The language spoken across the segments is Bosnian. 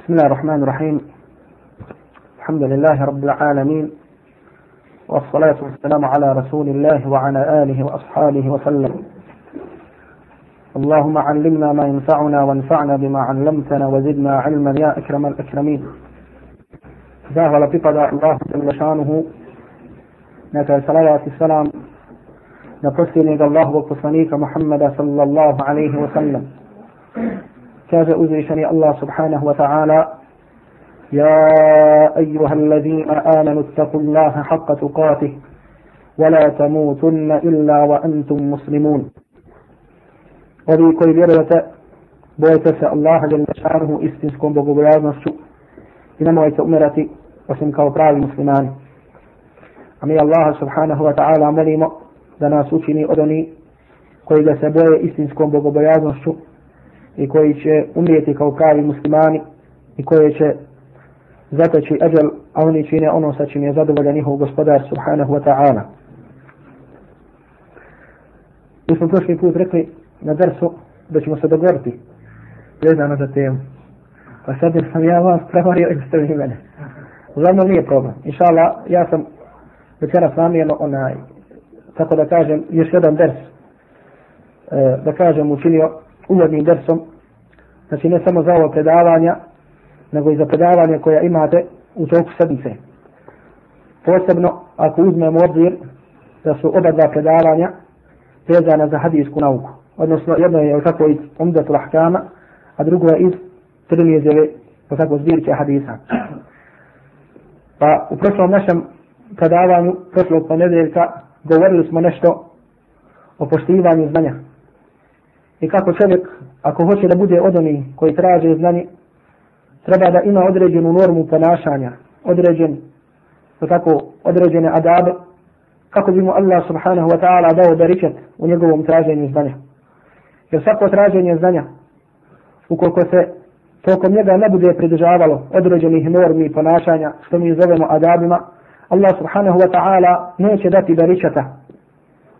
بسم الله الرحمن الرحيم الحمد لله رب العالمين والصلاة والسلام على رسول الله وعلى آله وأصحابه وسلم اللهم علمنا ما ينفعنا وانفعنا بما علمتنا وزدنا علما يا أكرم الأكرمين zahvala pripada jalla šanuhu. Neka je salam na posljednjeg Allahovog poslanika Muhammada sallallahu alaihi wa sallam. كاد أزري الله سبحانه وتعالى. يا أيها الذين آمنوا اتقوا الله حق تقاته ولا تموتن إلا وأنتم مسلمون. وفي كل ليرة بويتس الله جل شعره استنسكم بقبلاز نسو إن مويت أمرتي وسم كوبراي مسلمان. أمي الله سبحانه وتعالى مليم. دنا سوشني أدني. كل سبوية استنسكم بقبلاز نسو i koji će umrijeti kao pravi muslimani i koje će zateći ađel, a oni čine ono sa čim je zadovoljan njihov gospodar subhanahu wa ta'ala. Mi smo prošli put rekli na drsu da ćemo se dogovoriti vezano za temu. Pa sad sam ja vas prevario i ste vi mene. Uglavnom nije problem. Inša Allah, ja sam večeras namjerno onaj, tako da kažem, još jedan ders, e, da kažem, učinio uvodnim dersom, znači ne samo za ovo predavanja, nego i za predavanje koja imate u toku sedmice. Posebno, ako uzmemo obzir da su oba dva predavanja vezana za hadijsku nauku. Odnosno, jedno je tako iz Umdatul Ahkama, a drugo je iz Tirmizeve, tako zbirke hadisa. Pa u prošlom našem predavanju, prošlog ponedeljka, govorili smo nešto o poštivanju znanja. I kako čovjek, ako hoće da bude od onih koji traže znanje, treba da ima određenu normu ponašanja, određen, to tako, određene adabe, kako bi mu Allah subhanahu wa ta'ala dao beričet u njegovom traženju znanja. Jer svako traženje znanja, ukoliko se tokom njega ne bude pridržavalo određenih normi ponašanja, što mi zovemo adabima, Allah subhanahu wa ta'ala neće dati beričeta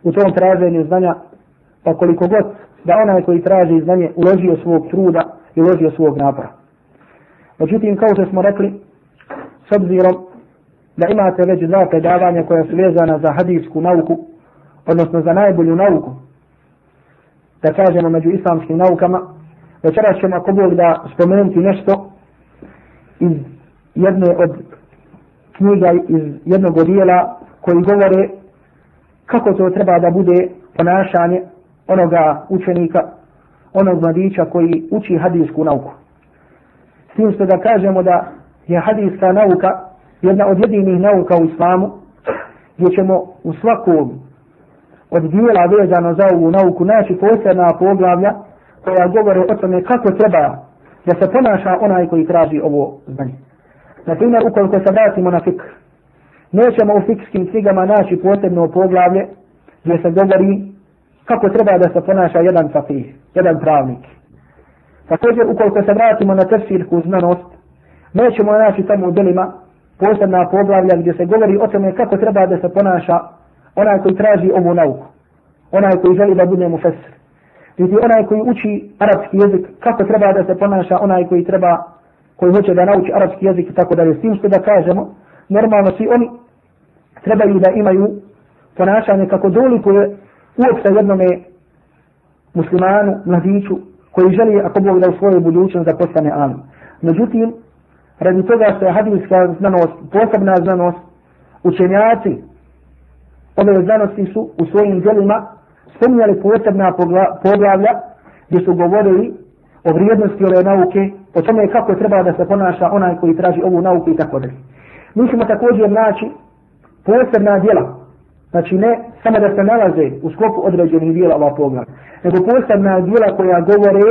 u tom traženju znanja, pa koliko god da onaj koji traži znanje uložio svog truda i uložio svog napora. Međutim, kao što smo rekli, s obzirom da imate već dva predavanja koja su vezana za hadijsku nauku, odnosno za najbolju nauku, da kažemo među islamskim naukama, večeras ćemo ako Bog da spomenuti nešto iz jedne od knjiga, iz jednog dijela koji govore kako to treba da bude ponašanje onoga učenika, onog mladića koji uči hadijsku nauku. S tim što da kažemo da je hadijska nauka jedna od jedinih nauka u islamu gdje ćemo u svakom od dijela vezano za ovu nauku naći posebna poglavlja koja govore o tome kako treba da se ponaša onaj koji traži ovo znanje. Na primjer, ukoliko se vratimo na fikr, nećemo u fikskim knjigama naći posebno poglavlje gdje se govori kako treba da se ponaša jedan fakih, jedan pravnik. Također, ukoliko se vratimo na tefsirsku znanost, nećemo naći tamo u delima posebna poglavlja gdje se govori o tome kako treba da se ponaša onaj koji traži ovu nauku, onaj koji želi da bude mu fesir. Niti onaj koji uči arapski jezik, kako treba da se ponaša onaj koji treba, koji hoće da nauči arapski jezik i tako dalje. S tim što da kažemo, normalno svi oni trebaju da imaju ponašanje kako dolikuje uopšte jednome muslimanu, mladiću, koji želi, ako Bog da u svojoj budućnosti da postane alim. Međutim, radi toga što je hadijska znanost, posebna znanost, učenjaci ove znanosti su u svojim djelima spominjali posebna poglavlja gdje su govorili o vrijednosti ove nauke, o tome kako treba da se ponaša onaj koji traži ovu nauku i tako dalje. Mi ćemo također naći posebna djela, znači ne samo da se nalaze u sklopu određenih dijela ova poglavlja, nego posebna dijela koja govore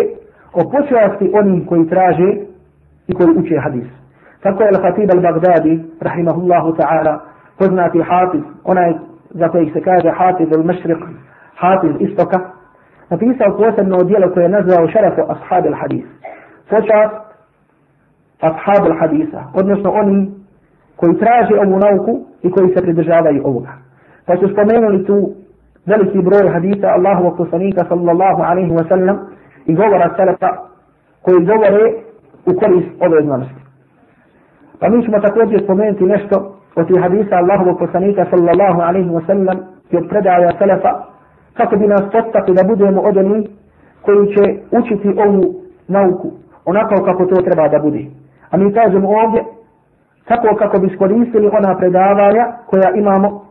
o počasti onih koji traže i koji uče hadis. Tako je Al-Khatib al-Baghdadi, rahimahullahu ta'ala, poznati hafiz, onaj za kojeg se kaže hafiz al-Mashriq, hafiz istoka, napisao posebno dijelo koje je nazvao šarafu ashab al-hadis. Počast ashab al-hadisa, odnosno oni koji traže ovu nauku i koji se pridržavaju ovoga. Pa su spomenuli tu veliki broj hadisa Allahu poslanika sallallahu alaihi wa sallam i govora salafa koji govore u korist ove znanosti. Pa mi ćemo također spomenuti nešto od tih hadisa Allahovog poslanika sallallahu alaihi wa sallam i od predaja Selefa kako bi nas postakli da budemo od onih koji će učiti ovu nauku onako kako to treba da bude. A mi kažemo ovdje tako kako bi skoristili ona predavanja koja imamo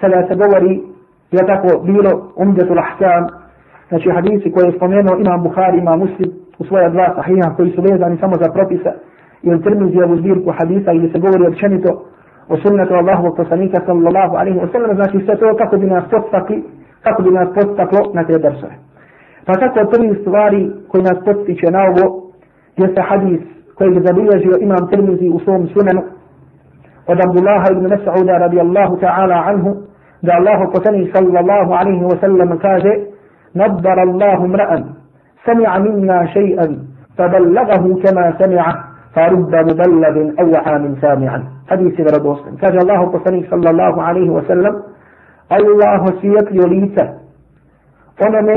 kada se govori je tako bilo umdetul ahkam znači hadisi koje je spomenuo imam Bukhari, imam Muslim u svoja dva sahiha koji su vezani samo za propisa ili termizi ovu zbirku hadisa ili se govori općenito o sunnetu Allahovog poslanika sallallahu alaihi wa sallam znači sve to kako bi nas podstakli kako bi nas podstaklo na te drsove. Pa tako od prvih stvari koji nas podstiče na ovo jeste hadis koji je zabilježio imam Tirmizi u svom sunenu od Abdullaha ibn Mas'uda radijallahu ta'ala anhu da Allahu poslanik sallallahu alaihi wa sallam kaže نبر الله امرأ سمع منا شيئا فبلغه كما سمعه فرب مبلغ أوعى من سامعا حديث غير مسلم كان الله تصنيف صلى الله عليه وسلم الله سيك يوليته onome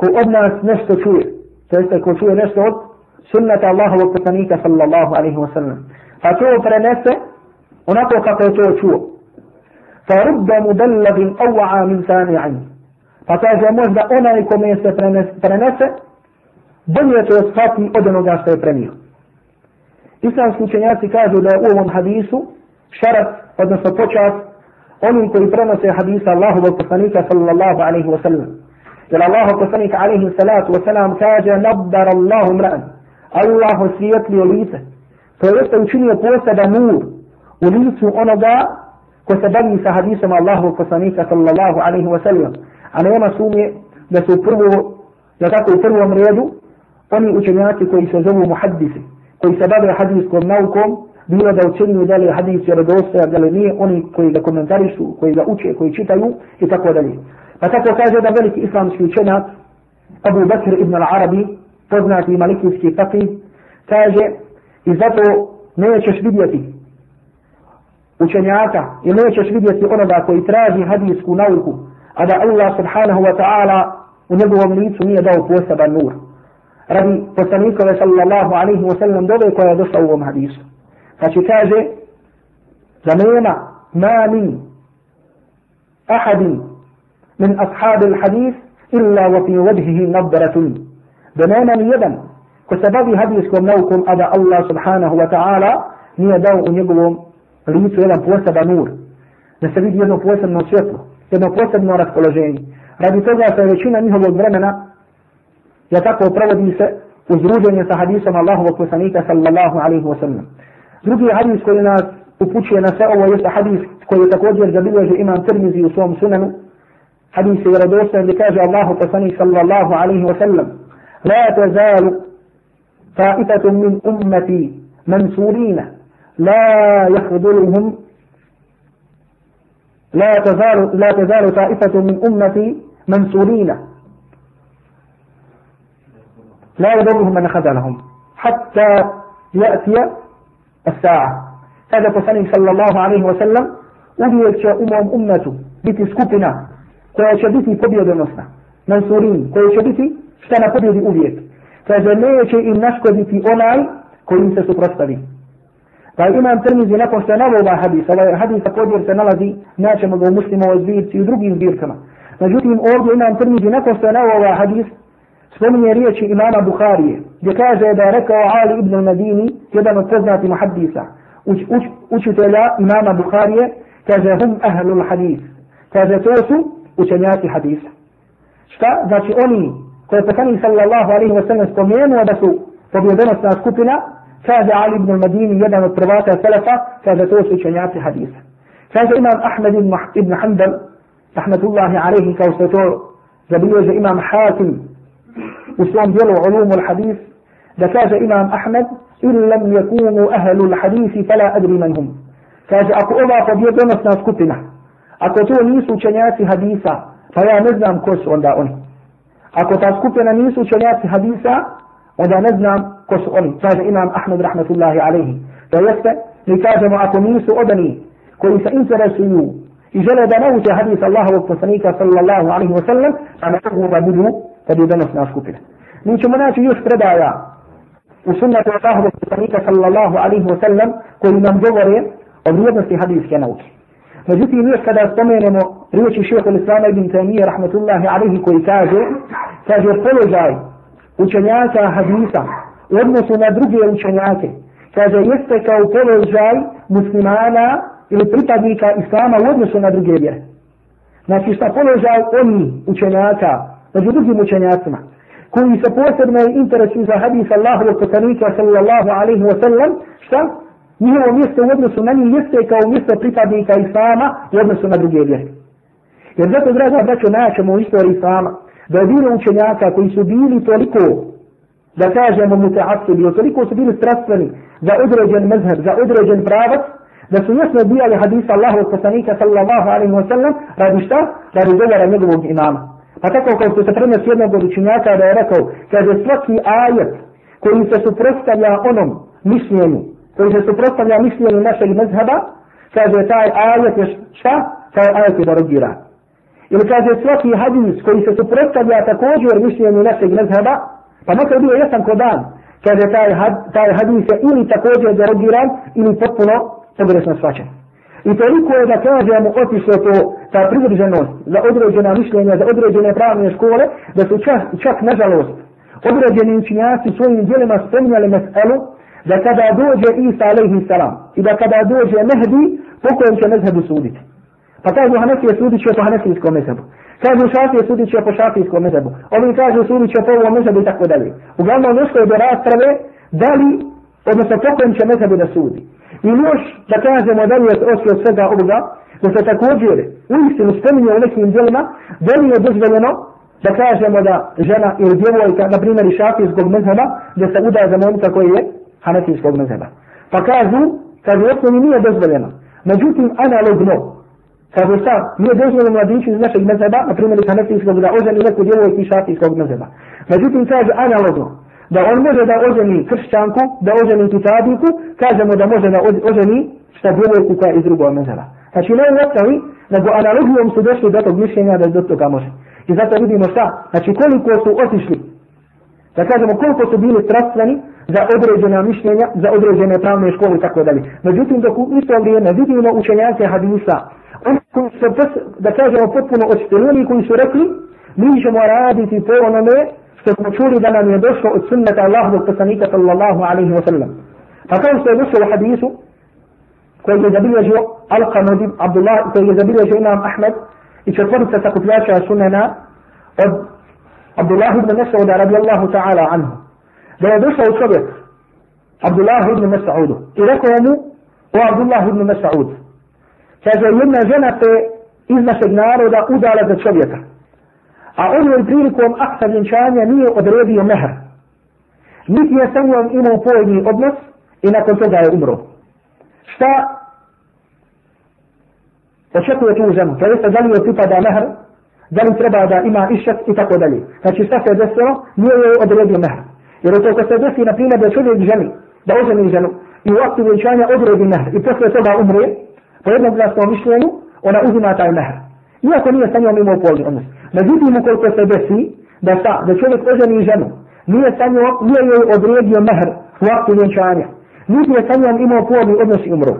ko od nas nešto čuje, to jeste ko čuje nešto od sunnata Allahovog poslanika sallallahu alaihi wa sallam. Pa to prenese onako kako je to čuo. Fa rubba أوعى من سامع. Pa kaže možda onaj kome se prenese, bolje to shvati od onoga što je premio. Islamski učenjaci kažu da je u ovom hadisu šarat, odnosno počas, onim koji prenose hadisa Allahovog poslanika sallallahu alaihi wa sallam. Jer Allahov poslanik alaihi salatu wa sallam kaže nabdar Allahu mra'an. Allah osvijetlio lice. To jeste učinio posada nur u licu onoga ko se bavi sa hadisom Allahovog poslanika sallallahu alaihi wa sallam. A nema sumnje da su prvo, da tako u prvom redu, oni učenjaci koji se zovu muhaddisi, koji se bave hadijskom naukom, bilo da učenju da li je hadis je radostaja, da li nije, oni koji ga komentarišu, koji ga uče, koji čitaju i tako dalje. Pa tako kaže da veliki islamski učenjak, Abu Bakr ibn al-Arabi, poznati malikijski fakih, kaže i zato nećeš vidjeti učenjaka i nećeš vidjeti onoga koji traži hadijsku nauku, a da Allah subhanahu wa ta'ala u njegovom licu nije dao poseban nur radi poslanikove sallallahu alaihi wa sallam dove koja je došla u ovom hadisu. Znači kaže, za nema ma min ahadin min ashabi il-hadis illa wa fi wajhihi nabratun. Da nema ni jedan ko se bavi hadiskom naukom, a da Allah subhanahu wa ta'ala nije dao u njegovom licu jedan poseban nur. Da se vidi jedno posebno svjetlo, jedno posebno raspoloženje. Radi toga je većina njihovog vremena ja tako provodi se uzruženje sa hadisom Allahovog poslanika sallallahu alaihi wa sallam. Drugi hadis koji nas upućuje na sve ovo jeste hadis koji je također zabilježi imam Tirmizi u svom sunanu. Hadis je radostan gdje kaže Allahu poslanik sallallahu alaihi wa sallam La طائفة من أمتي منصورين لا يخذلهم لا تزال لا تزال طائفة من أمتي منصورين لا يضرهم من خذلهم حتى يأتي الساعة هذا فسن صلى الله عليه وسلم وليش أمم أمة بتسكتنا koja će biti pobjedonosna. Mansurin, koja će biti šta na pobjedi uvijek. Kaže, neće im naškoditi onaj koji im. Pa imam Tirmizi nakon što je navio ovaj hadis, ovaj hadis također se nalazi, naćemo ga u muslimovoj zbirci i u drugim zbirkama. Međutim, ovdje imam Tirmizi nakon što je navio ovaj hadis, spominje riječi imama Bukharije, gdje kaže da je rekao Ali ibn Nadini, jedan od poznati muhaddisa, uč, uč, učitelja imama Bukharije, kaže hum ahlul hadis. Kaže to su učenjaci hadisa. Šta? Znači oni koje poslanik sallallahu alaihi wa sallam spomenuo da su pobjedonosna skupina, kaže Ali ibn al-Madini, jedan od prvata selefa, kaže to su učenjaci hadisa. Kaže imam Ahmed ibn Hanbal, rahmatullahi alaihi, kao što to zabilježe imam Hatim, u svom dijelu Ulumu al-Hadis, da kaže Imam Ahmed, in lam yakunu ahlu al-hadisi fala adri man hum. Kaže, ako ova pobjedonosna skupina, ako to nisu učenjaci hadisa, pa ja ne znam ko su onda oni. Ako ta skupina nisu učenjaci hadisa, onda ne znam ko su oni. Kaže Imam Ahmed rahmatullahi alaihi. To jeste, mi kažemo ako nisu odani koji se interesuju i žele da nauče hadis Allahovog poslanika sallallahu alaihi wa sallam, a ne mogu da budu pobjedonosna skupina. Mi ćemo naći još predaja u sunnetu Allahovog poslanika sallallahu alaihi wa sallam koji nam govore o vrijednosti hadijske nauke. Međutim, uvijek kada spomenemo riječi šeho Islama ibn Taymiye rahmatullahi alaihi koji kaže, kaže položaj učenjaka hadisa u odnosu na druge učenjake, kaže jeste kao položaj muslimana ili pripadnika Islama u odnosu na druge vjere. Znači šta položaj oni učenjaka, među drugim učenjacima, koji se posebno interesuju za hadis Allahovog poslanika sallallahu alaihi wa sallam, šta? Njihovo mjesto u odnosu na njih jeste kao mjesto pripadnika Islama u odnosu na druge vjere. Jer zato, draga braćo, naćemo u istoriji Islama, da je bilo učenjaka koji su bili toliko, da kažemo mutaasibi, toliko su bili strastveni za određen mezheb, za određen pravac, da su jasno odbijali hadisa Allahovog poslanika sallallahu alaihi wa sallam, radi šta? Radi govora njegovog imama. Pa tako kao što se prenos jednog od učenjaka da je rekao, kaže svaki ajet koji se suprostavlja onom mišljenju, koji se suprostavlja mišljenju našeg mezheba, kaže taj ajet je šta? Taj ajet je derogiran. Ili kaže svaki hadis koji se suprotstavlja također mišljenju našeg mezheba, pa makar bio jesan ko dan, kaže taj, had, taj hadis je ili također derogiran ili potpuno pogrešno svačan. I toliko je da kažemo otišlo to ta privrženost za određena mišljenja, za određene pravne škole, da su čak, čak nažalost određeni učinjaci svojim dijelima spominjali meselu, da kada dođe Isa alaihi salam i da kada dođe Mehdi, po kojem će mezhebu suditi. Pa kažu Hanefije sudit će po Hanefijskom mezhebu. Kažu Šafije sudit će po Šafijskom mezhebu. Ovi kažu sudit će po ovom mezhebu i tako dalje. Uglavnom nešto je do rasprave da li, odnosno po kojem će mezhebu da sudi. I još da kažemo da li je osim od svega ovoga, da se također u istinu spominje u nekim djelima, da li je dozvoljeno da kažemo da žena ili djevojka, na primjer i šafijskog mezheba, da se uda za momka koji je hanefijskog mezheba. Pa kažu, kažu, osnovi nije dozvoljeno. Međutim, analogno, Kaže šta, nije dozvoljeno mladiću iz našeg mezheba, na primjer iz hanefijskog, da oženi neku djevojku iz šafijskog mezheba. Međutim, kaže analogno, da on može da oženi kršćanku, da oženi kitabiku, kažemo da može da oženi šta djevojku koja iz drugog mezheba. Znači ne uopćali, nego analogijom su došli do tog mišljenja da do toga može. I zato vidimo šta, znači koliko su otišli, da kažemo koliko su bili strastveni za određena mišljenja, za određene pravne škole i tako dalje. Međutim, dok u isto vrijeme vidimo učenjake hadisa, oni koji su, da kažemo, potpuno očitelili, koji su rekli, mi ćemo raditi po onome što smo čuli da nam je došlo od sunnata Allahovog poslanika sallallahu alaihi wa sallam. Pa kao što je došlo u hadisu, koji je zabilježio Al-Qamud Abdullah, koji je zabilježio Imam Ahmed i četvorica sakupljača sunena od Abdullah ibn Mas'uda radijallahu ta'ala anhu. Da je došao čovjek Abdullah ibn Mas'udu i rekao mu o Abdullah ibn Mas'ud. Kaže jedna žena te iz našeg naroda udala za čovjeka. A on joj prilikom akta vjenčanja nije odredio mehr. Niti je sa njom imao pojedni odnos i nakon toga je umro. Šta očekuje tu ženu? To jeste da li joj pripada mehr, da li treba da ima išak i tako dalje. Znači šta se desilo? Nije joj odredio mehr. Jer to kad se desi, na primjer, da čovjek ženi, da oženi ženu i u aktu vjenčanja odredi mehr i posle toga umre, po jednom glasnom mišljenju, ona uzima taj mehr. Iako nije sanjao mimo polni odnos. Međutim, ukoliko se desi da, sa, da čovjek oženi ženu, nije, sanjao, nije joj odredio mehr u aktu vjenčanja, niti je sanjao imao polni odnos i umro.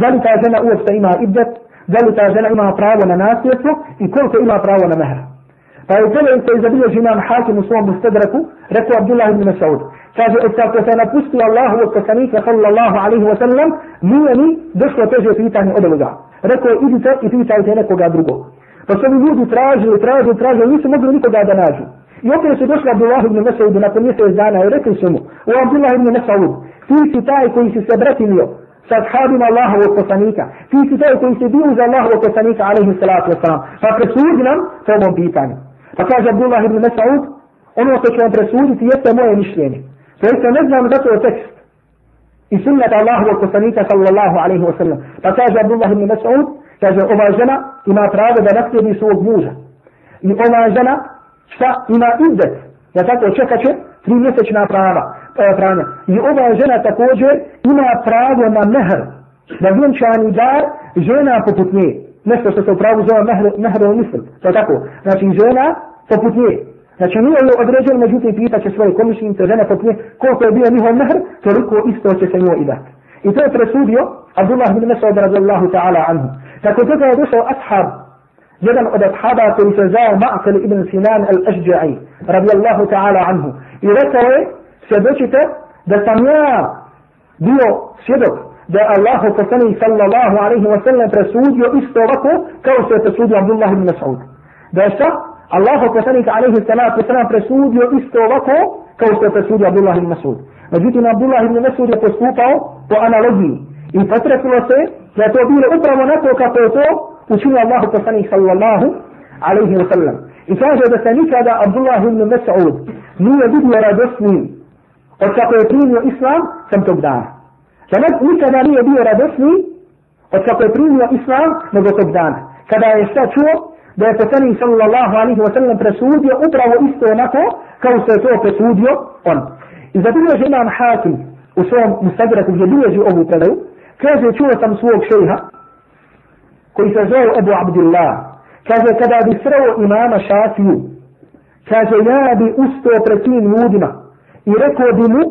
Da li ta žena uopšte ima ibdet, da li ta žena ima pravo na nasljedstvo i koliko ima pravo na mehr. Pa je u tome se izabilježi imam hakim u svom mustadraku, rekao Abdullah ibn Mas'ud. Kaže, e od kako se napustio Allahu od poslanika sallallahu alaihi wa sallam, nije mi došlo teže pitanje od ovoga. Rekao, idite i pitajte nekoga drugog. Pa su mi ljudi tražili, tražili, tražili, nisu mogli nikoga da nađu. I opet su došli Abdullah ibn Mas'ud nakon mjesec dana i rekli su mu, u Abdullah ibn Mas'ud, ti si taj koji si se bratilio sa ashabima Allahovog poslanika, ti si taj koji si bio za Allahovog poslanika, alaihi salatu wasalam, pa presudi nam po ovom pitanju. Pa kaže Abdullah ibn Mas'ud, ono što ću vam presuditi jeste moje mišljenje. To jeste ne znam zato je tekst. I sunnet Allahovog poslanika sallallahu alaihi wasallam. Pa kaže Abdullah ibn Mas'ud, kaže ova žena ima pravo da naslijedi svog muža. I ova žena šta ima izdet, Ja tako čekat će tri mjesečna prava. E, pranja. I ova žena također ima pravo na mehr. Na vjenčani dar žena poput nje. Nešto što se u pravu zove mehr, mehr misl. To tako. Znači žena poput nje. Znači nije je određen, međutim pita će svoje komisijnice, žene popne, koliko je bio njihov mehr, toliko isto će se njoj i dati. I to je presudio Abdullah bin Mas'ud radijallahu ta'ala anhu. Tako toga je došao ashab, jedan od ashaba koji se zvao Ma'qil ibn Sinan al-Ashja'i, radijallahu ta'ala anhu. I rekao je, svjedočite da sam ja bio svjedok da je Allah poslanih sallallahu alaihi wa sallam presudio isto ovako kao što je presudio Abdullah ibn Mas'ud. Da je šta? Allahu poslanik alaihi salatu wasalam presudio isto ovako kao što je presudio Abdullah ibn Mas'ud. Međutim, Abdullah ibn Mas'ud je postupao po analogiji i potrebilo se da je to bilo upravo neko kako je to učinio Allah poslanik sallallahu alaihi wa sallam. I kaže da se nikada Abdullah ibn Mas'ud nije vidio radosnim od kako je primio islam sam tog dana. Da nikada nije bio radosni od kako je primio islam nego tog dana. Kada je šta čuo da je poslanik sallallahu alaihi wa sallam presudio upravo isto onako kao što je to presudio on. I zabilježi imam Hakim u svom mustadraku gdje bilježi ovu predaju, kaže čuo sam svog šeha koji se zove Ebu Abdillah. Kaže kada bi sreo imama Šafiju, kaže ja bi ustao pred tim ljudima i rekao bi mu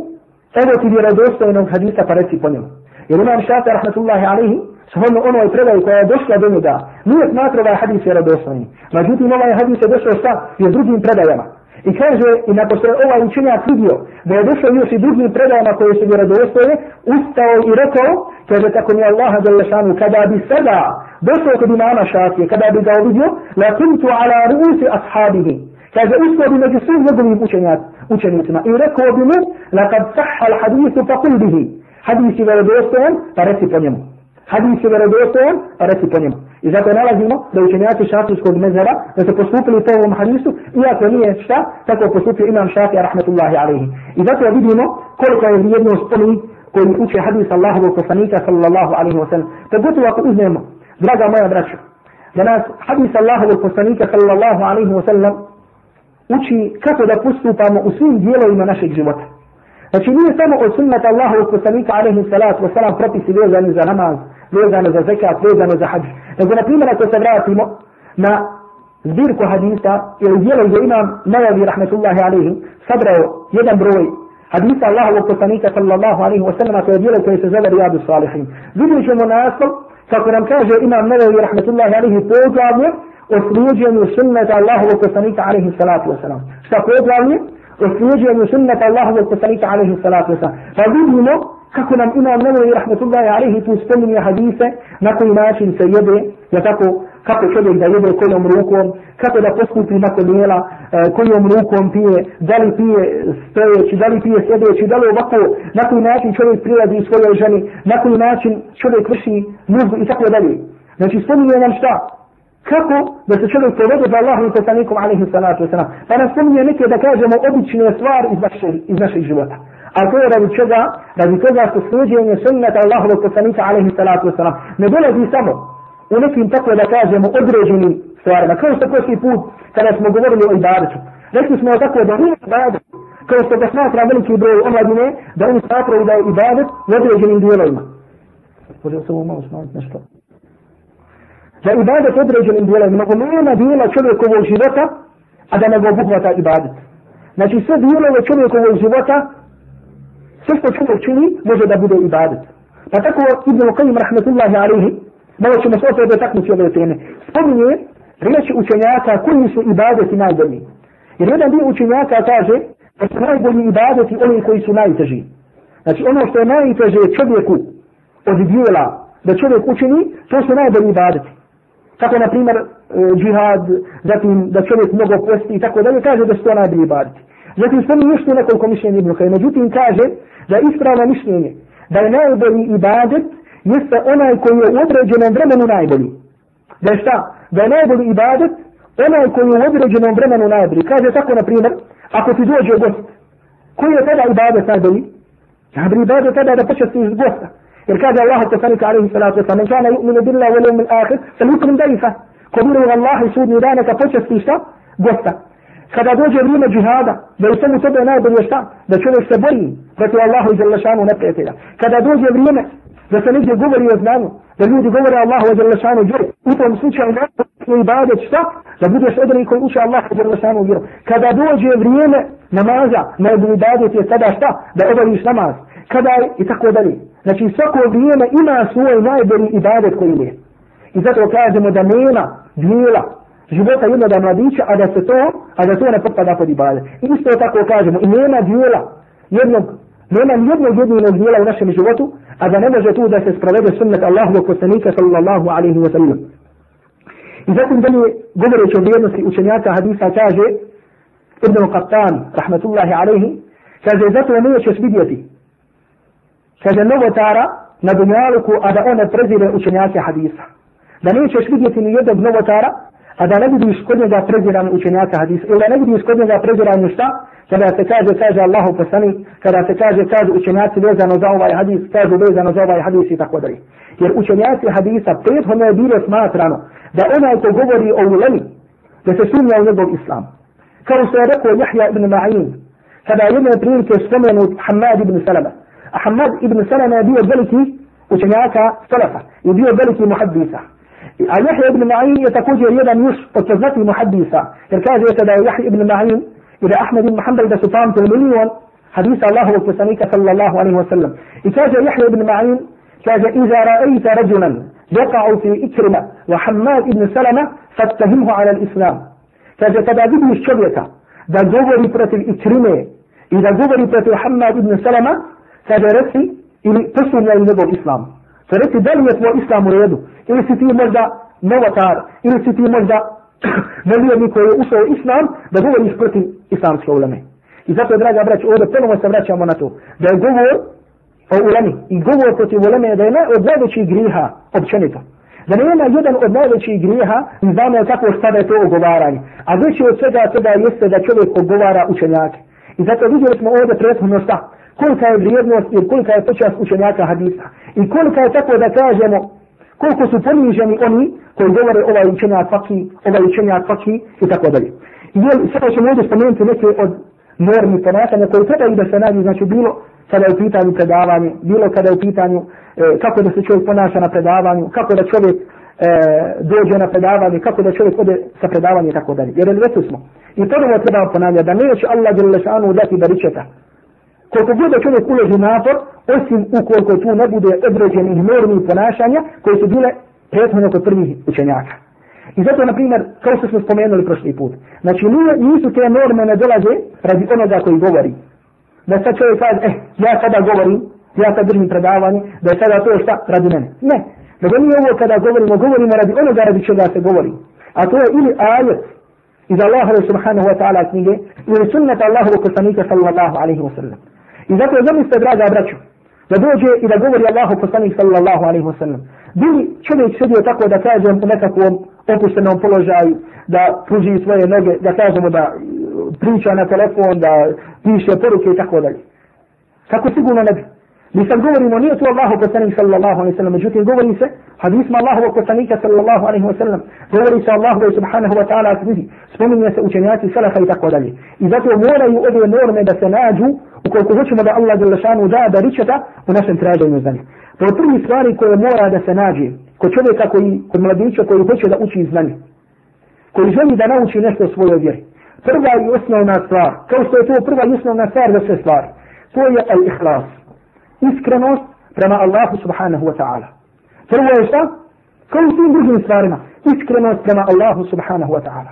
evo ti vjerodostojnog hadisa pa reci po njemu. Jer imam Šafija rahmatullahi alaihi shodno onoj predaju koja je došla do njega, nije smatrao ovaj hadis vjerodostojni. Međutim, ovaj hadis je došao sa i drugim predajama. I kaže, i nakon što je ovaj učenjak vidio, da je došao još i drugim predajama koje su vjerodostojne, ustao i rekao, kaže tako mi Allaha da lešanu, kada bi sada došao kod imama šafije, kada bi ga uvidio, la kuntu ala ruusi ashabihi. Kaže, ustao bi među svim njegovim učenjacima i rekao bi mu, la kad sahha al hadisu pa kul bihi. Hadis je vjerodostojan, pa reci po njemu hadis je vjerodostojan, a reci po njemu. I zato nalazimo da učenjaci šafijskog mezara da se postupili po ovom hadisu, iako nije šta, tako postupio imam šafija rahmetullahi alaihi. I zato vidimo koliko je vrijednost oni koji uče hadis Allahovog poslanika sallallahu alaihi wa sallam. Pogotovo ako uzmemo, draga moja braća, da nas hadis Allahovog poslanika sallallahu alaihi wa sallam uči kako da postupamo u svim dijelovima našeg života. Znači nije samo od sunnata Allahovog poslanika alaihi salatu wa sallam propisi vezani za namaz, vezano za zekat, vezano za hađ. Nego, na primjer, ako se vratimo na zbirku hadisa ili dijelo gdje imam Najavi, rahmetullahi alaihi sabrao jedan broj hadisa Allahovog poslanika sallallahu alaihi wa sallam, to je dijelo koje se zove Rijadu Salihin. Vidjet ćemo naslov, kako nam kaže imam Najavi, rahmetullahi alaihi poglavlje o sluđenju sunnata Allahovog poslanika alaihi salatu wa sallam. Šta poglavlje? O sunnet sunnata Allahovog poslanika alaihi salatu wa. Pa vidimo kako nam imam Nevovi rahmetullahi alaihi tu spominje hadise na koji način se jede, ja tako, kako čovjek da jede kojom rukom, kako da poskupi na kodijela, e, kojom rukom pije, da li pije stojeći, da li pije sjedeći, da li ovako, na koji način čovjek prilazi svojoj ženi, na koji način čovjek vrši nužbu i tako dalje. Znači spominje nam šta? Kako da se čovjek povede za Allahom i poslanikom alaihi salatu wasalam. Pa nas spominje neke da kažemo obične stvari iz, naše, iz našeg života. A to je radi čega? Radi toga što sluđenje sunnata Allahovog poslanika alaihi salatu wasalam ne dolazi samo u nekim tako da kažemo određenim stvarima. Kao što prošli put kada smo govorili o ibadetu. Rekli smo tako da nije ibadet. Kao što ga smatra veliki broj omladine da oni smatraju da je ibadet u određenim dijelovima. Može se ovo malo smanjiti nešto? Da ibadet određenim dijelovima. Nego nema dijela čovjekovog života a da ne ga obuhvata ibadet. Znači sve dijelove čovjekovog života sve što čovjek čini može da bude ibadet. Pa tako Ibn Qayyim rahmetullahi alaihi, malo ćemo se opet dotaknuti ove teme, spominje riječi učenjaka koji su ibadeti najbolji. Jer jedan dio učenjaka kaže da su najbolji ibadeti oni koji su najteži. Znači ono što je najteže čovjeku od dijela da čovjek učini, to su najbolji ibadeti. Kako, na primjer e, džihad, zatim da čovjek mnogo posti i tako dalje, kaže da su to najbolji ibadeti. Zatim spominje još nekoliko mišljenja Ibn Kajim. Međutim kaže da ispravno mišljenje da je najbolji ibadet jeste onaj koji je u određenom vremenu najbolji. Da je šta? Da je najbolji ibadet onaj koji je u određenom vremenu najbolji. Kaže tako na primjer, ako ti dođe gost, koji je tada ibadet najbolji? Najbolji ibadet tada da počestiš gosta. Jer kaže Allah poslanik alaihi salatu wasalam, men kana yu'minu billahi wal yawmil akhir, fal yukrim dayfa. Ko vjeruje Allah i sudnji dana ka počasti šta? Gosta kada dođe vrijeme džihada, da u svemu tebe najbolje šta? Da čovjek se boji protiv Allahu i Đalešanu neprijatelja. Kada dođe vrijeme da se negdje govori o znanju, da ljudi govore Allahu i Đalešanu šanu vjeru. U tom slučaju ne ibadet šta? Da budeš od koji uče Allahu i Đalešanu šanu vjeru. Kada dođe vrijeme namaza, na ibadet je sada šta? Da obaviš namaz. Kada je i tako dalje. Znači svako vrijeme ima svoj najbolji ibadet koji je. I zato kažemo da nema dijela života jednog mladića, a da se to, a da to ne potpada pod ibadet. I isto tako kažemo, i nema dijela jednog nema jednog jedinog dijela u našem životu, a da ne može tu da se sprovede sunnet Allahovog poslanika sallallahu alaihi wa sallam. I zatim dalje govoreći o vrijednosti učenjaka hadisa kaže Ibn Qattan, rahmatullahi alaihi, kaže zato nećeš vidjeti kaže novotara na dunjaluku, a da one prezire učenjake hadisa. Da nećeš vidjeti ni jednog novotara, a da ne budu kod njega prezirani učenjaka hadisa. Ili da ne budu kod njega prezirani šta? kada se kaže, kaže Allahu poslani, kada se kaže, kaže učenjaci vezano za ovaj hadis, kaže vezano za ovaj hadis i tako dalje. Jer učenjaci hadisa prethodno je bilo smatrano da onaj ko govori o ulemi, da se sumnja u njegov islam. Kao što je rekao Jahja ibn Ma'in, kada je jedne prilike spomenut Hamad ibn Salama. أحمد بن سلمة بيو جلكي وشنعك سلفة يبيو جلكي محدثة يحيى بن معين يتكوج يريد أن يشق التزنتي محدثة الكاز يتدى يحيى بن معين إلى أحمد بن محمد بسطان تلمليون حديث الله وكسانيك صلى الله عليه وسلم. إكاز يحيى بن معين كاز إذا رأيت رجلا يقع في إكرمة وحماد بن سلمة فاتهمه على الإسلام. كاز تبادده الشبكة دا جوري برت الإكرمة إذا جوري برت حماد بن سلمة kada reci ili posljednja ili njegov islam. Kada reci da li je tvoj islam u redu, ili si ti možda novatar, ili si ti možda nevjerni koji je ušao islam, da govoriš protiv islamske uleme. I zato, je, draga brać, ovdje ponovno se vraćamo na to, da je govor o ulemi i govor protiv uleme da je ne od najvećih griha općenito. Da ne ima jedan od najvećih griha, mi znamo kako šta da je to ogovaranje. A veći od svega toga jeste da čovjek ogovara učenjake. I zato vidjeli smo ovdje prethodno šta? Kolika je vrijednost i kolika je počast učenjaka hadisa. I kolika je tako da kažemo koliko su poniženi oni koji govore ovaj učenjak faki, ovaj učenjak faki i tako dalje. I jel, sada ćemo ovdje spomenuti neke od normi ponašanja koje treba i da se nađu, znači bilo kada je u pitanju predavanje, bilo kada je u pitanju e, kako da se čovjek ponaša na predavanju, kako da čovjek e, dođe na predavanje, kako da čovjek ode sa predavanje i tako dalje. Jer već smo. I to da treba ponavljati, da neće Allah djelešanu dati baričeta, koliko god da čovjek uloži napor, osim ukoliko tu ne bude određenih normi ponašanja koje su bile prethodno kod prvih učenjaka. I zato, na primjer, kao što smo spomenuli prošli put, znači nije, nisu te norme ne dolaze radi onoga koji govori. Da sad čovjek kaže, eh, ja sada govorim, ja sad držim predavanje, da je sada to šta radi mene. Ne, nego nije ovo kada govorimo, govorimo radi onoga radi čega se govori. A to je ili ajet iz Allaha subhanahu wa ta'ala knjige, ili sunnata Allahovog poslanika sallallahu alaihi wa sallam. I zato zamislite, draga braću, da dođe i da govori Allahu poslanik sallallahu alaihi wasallam. Bili čovjek sedio tako da kažem u nekakvom opuštenom položaju, da pruži svoje noge, da kažemo da e, priča na telefon, da piše poruke i tako dalje. Tako sigurno ne bi. Mi sad govorimo, nije tu Allahu poslanik sallallahu alaihi wa sallam, međutim govori se hadisma Allahu poslanika sallallahu alaihi wa sallam, govori se Allahu subhanahu wa ta'ala knjizi, spominje se učenjaci salaha i tako dalje. I zato moraju ove norme da se nađu ukoliko hoćemo da Allah je lešanu da da ričeta u našem traženju znanja. To je prvi stvari koje mora da se nađe kod čovjeka koji, kod mladića koji hoće da uči znanje. Koji želi da nauči nešto o svojoj vjeri. Prva i osnovna stvar, kao što je to prva i osnovna stvar za sve stvari, to je al-ihlas. Iskrenost prema Allahu subhanahu wa ta'ala. Prvo je šta? Kao u svim drugim stvarima. Iskrenost prema Allahu subhanahu wa ta'ala.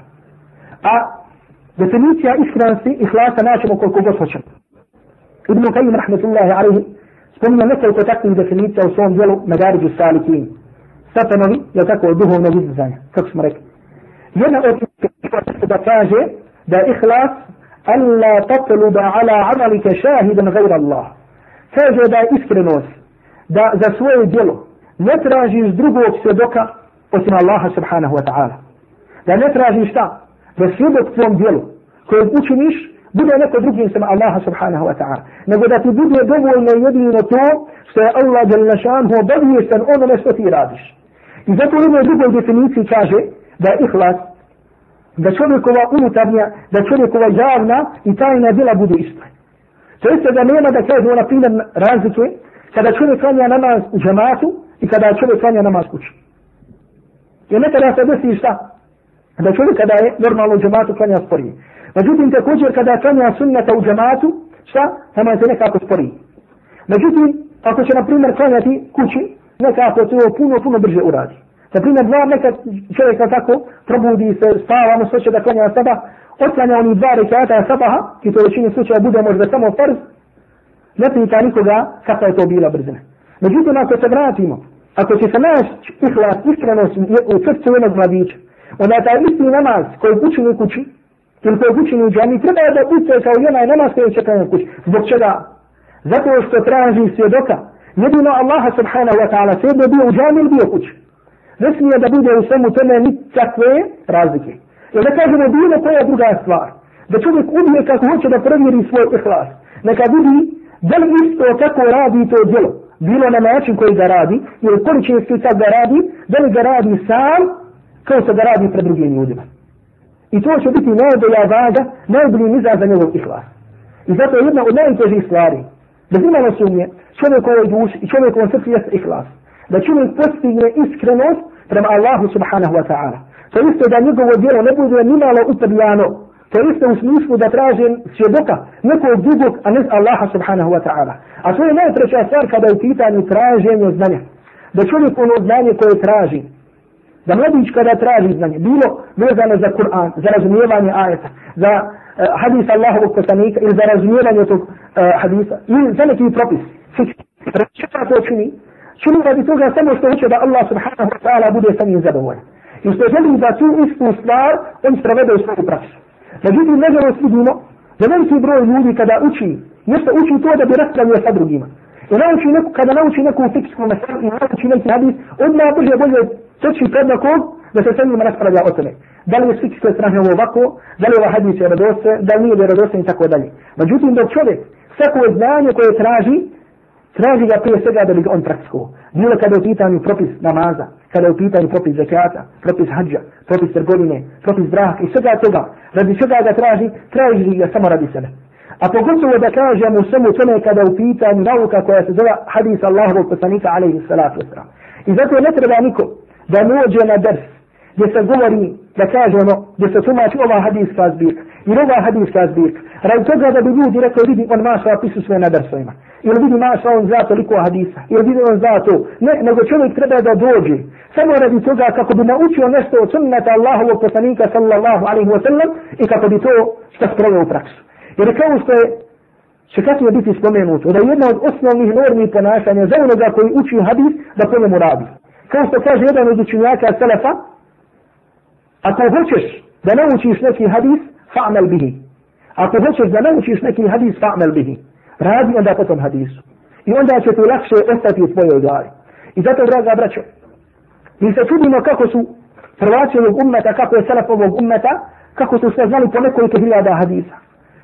A definicija iskrenosti, ihlasa naćemo koliko god hoćemo. Ibn Qayyim rahmetullahi alaihi spominje nekoliko takvih definicija u svom dijelu Medariđu Salikin. Stepenovi, je tako, duhovnog izdizanja, kako smo rekli. Jedna od da kaže da je ihlas alla tatluba ala amalike šahidan gajra Allah. Kaže da je iskrenost da za svoje djelo ne tražiš drugog svjedoka osim Allaha subhanahu wa ta'ala. Da ne tražiš šta? Da svjedok tvom djelu kojeg učiniš bude neko drugim osim Allaha subhanahu wa ta'ala. Nego da ti bude dovoljno jedino to što je Allah jel našanhu obaviješten onome što ti radiš. I zato u jednoj drugoj definiciji kaže da je ihlas, da čovjekova unutarnja, da čovjekova javna i tajna djela budu iste. To jeste da nema da kažemo na primjer razlike kada čovjek klanja namaz u džematu i kada čovjek klanja namaz kući. Jer nekada se desi šta? Da čovjek kada je normalno u džematu klanja sporije. Međutim, također kada klanja sunnata u džematu, šta? Namaz je nekako sporiji. Međutim, ako će, na primjer, klanjati kući, nekako to puno, puno brže uradi. Na primjer, dva nekad čovjek tako probudi se, spava, ono će da klanja sabah, otklanja oni dva rekata sabaha, i to većini slučaja bude možda samo farz, ne pita nikoga kakva je to bila brzina. Međutim, ako se vratimo, ako će se naći ihlas, iskrenost u srcu jednog mladića, onda taj isti namaz koji učini u kući, ili koji učini u džami, treba da uče kao jedan namaz koji će klanjati kući. Zbog čega? Zato što traži svjedoka. Jedino Allaha subhanahu wa ta'ala sve bio u džami ili bio kući. Ne smije da bude u svemu tome nikakve razlike. I da kažemo bilo koja druga stvar. Da čovjek ubije kako hoće da provjeri svoj ihlas. Neka vidi da li isto kako radi to djelo. Bilo na način koji ga radi. Ili koliko je sad ga radi. Da li ga radi sam kao se ga radi pred drugim ljudima. I to će biti najbolja vaga, najbolji nizar za njegov ihlas. I zato je jedna od najtežih stvari. Bez imala sumnje, čovjekovoj duši i čovjekovom srcu jeste ihlas. Da čovjek postigne iskrenost prema Allahu subhanahu wa ta'ala. To isto da njegovo djelo ne bude ni malo utrljano. To isto u smislu da traže svjedoka nekog drugog, a ne Allaha subhanahu wa ta'ala. A to je najtreća stvar kada je u pitanju traženje znanja. Da čovjek ono znanje koje traži, da mladić kada traži znanje, bilo vezano za Kur'an, za razumijevanje ajeta, za uh, hadis Allahovog poslanika ili za razumijevanje tog uh, hadisa, ili za neki propis, Šta to čini? Čini radi toga samo što hoće da Allah subhanahu wa ta'ala bude sa njim zadovoljan. I što želi da tu istu stvar on sprovede u svoju praksu. Međutim, nažalost vidimo da veliki broj ljudi kada uči, nešto uči to da bi raspravio sa drugima. I nauči neku, kada nauči neku fiksku mesaru i nauči neki hadis, odmah brže bolje teči pred nekog da se sa njima raspravlja o tome. Da li je fikske strane ovo ovako, da li je ova hadis je radose, da li nije radose i tako dalje. Međutim, dok čovjek svako znanje koje traži, traži ga prije svega da bi ga on praktikovao. Bilo kada je u pitanju propis namaza, kada je u pitanju propis zakata, propis hađa, propis trgovine, propis braka i svega toga, radi čega ga traži, traži ga samo radi sebe. A pogotovo da kažemo u svemu tome kada je u pitanju nauka koja se zove hadis Allahovog poslanika alaihi salatu wasalam. I zato ne treba niko da nođe na ders gdje se govori, da kažemo, gdje se tumači ova hadijska zbirka i ova hadijska zbirka. Radi toga da bi ljudi rekao vidi, on maša pisu sve na dersovima. Ili vidi maša on zna toliko hadisa. Ili vidi on zna to. Ne, nego čovjek treba da dođe. Samo radi toga kako bi naučio nešto od sunnata Allahovog poslanika sallallahu alaihi wa sallam i kako bi to što sproveo u praksu. Jer kao što je će kasnije biti spomenuto da je jedna od osnovnih normi ponašanja za onoga koji uči hadis da po njemu radi. Kao što kaže jedan od učinjaka Selefa, ako hoćeš da naučiš neki hadis, fa'mel bihi. Ako hoćeš da naučiš neki hadis, fa'mel bihi. Radi onda po tom hadisu. I onda će ti lakše ostati u svojoj glavi. I zato, draga braćo, mi se čudimo kako su prvaci ovog ummeta, kako je salaf ovog ummeta, kako su sve znali po nekoliko hiljada hadisa.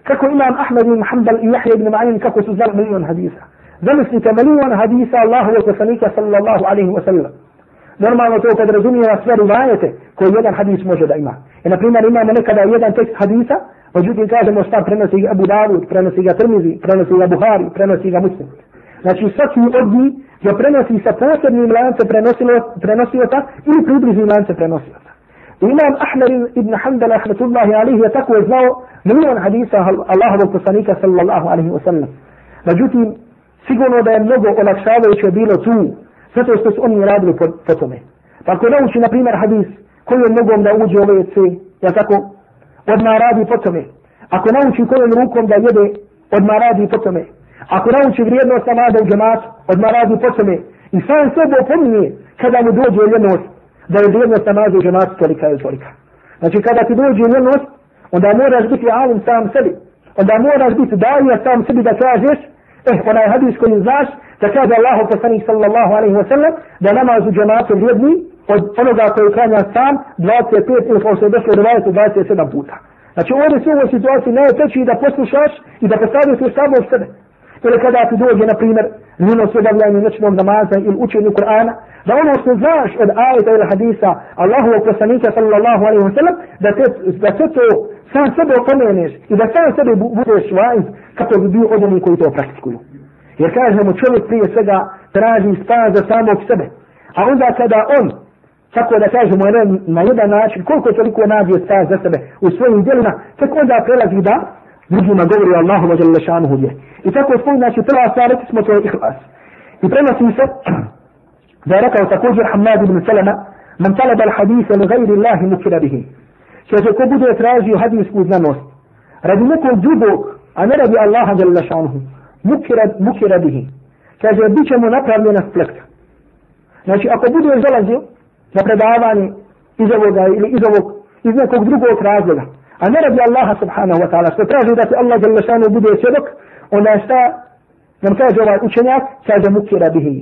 Kako imam Ahmed ibn Hanbal i Jahja ibn Ma'in, kako su znali milion hadisa. Zamislite milion hadisa Allahu wa poslanika sallallahu alaihi wa sallam. Normalno to kad razumije sve rivajete koji jedan hadis može da ima. I na primjer imamo nekada jedan tekst hadisa, međutim kažemo šta prenosi ga Abu Dawud, prenosi ga Tirmizi, prenosi ga Buhari, prenosi ga Muslim. Znači svaki od njih je prenosi sa posebnim lance prenosiota ili približnim lance prenosiota. I imam Ahmed ibn Hanbala, rahmetullahi alihi, je tako je znao milion hadisa Allahovog poslanika sallallahu alihi wa sallam. Međutim, sigurno da je mnogo olakšavajuće bilo tu Zato što su oni radili po, po tome. Pa ako nauči, na primjer, hadis, koji je mnogom da uđe u WC, ja tako, odmah radi po tome. Ako nauči kojom rukom da jede, odmah radi po tome. Ako nauči vrijednost namada u džematu, odmah radi po tome. I sam sebe opominje kada mu dođe ljenost, da je vrijednost namada u džematu tolika je tolika. Znači kada ti dođe ljenost, onda moraš biti alim sam sebi. Onda moraš biti dalija sam sebi da kažeš, eh, onaj hadis koji znaš, da kaže Allahu poslanik sallallahu alaihi wa sallam da namaz u džematu vrijedni od onoga koji klanja sam 25 ili kao što je došlo do 27 puta. Znači ovdje su u ovoj situaciji najteći da poslušaš i da postaviš u sabo sebe. Ili kada ti dođe, na primjer, mimo se obavljanje noćnog namaza ili učenju Kur'ana, da ono što znaš od ajeta ili hadisa Allahu poslanika sallallahu alaihi wa sallam, da, te, da se to sam sebe opomeneš i da sam sebe budeš vajz kako bi bio od onih koji to praktikuju. Jer kažemo čovjek prije svega traži spas za samog sebe. A onda kada on, tako da kažemo na jedan način, koliko toliko nađe spas za sebe u svojim djelima, tako onda prelazi da drugima govori Allahu wa jalla šanuhu je. I tako je znači prva stvar, rekli smo to je ihlas. I prenosi se da je rekao također Hamad ibn Salama, man talaba al hadisa li gajri Allahi mukira bihi. Kaže, ko bude tražio hadisku znanost, radi nekog drugog, a ne radi Allaha jalla šanuhu, mukira, mukira bihi. Kaže, bit će mu napravljena splekta. Znači, ako bude zalazio na predavanje iz ovoga ili iz ovog, iz nekog drugog razloga, a ne radi Allaha subhanahu wa ta'ala, što traži da ti Allah jalla šanuhu bude svjedok, onda šta, nam kaže ovaj učenjak, kaže mukira bihi.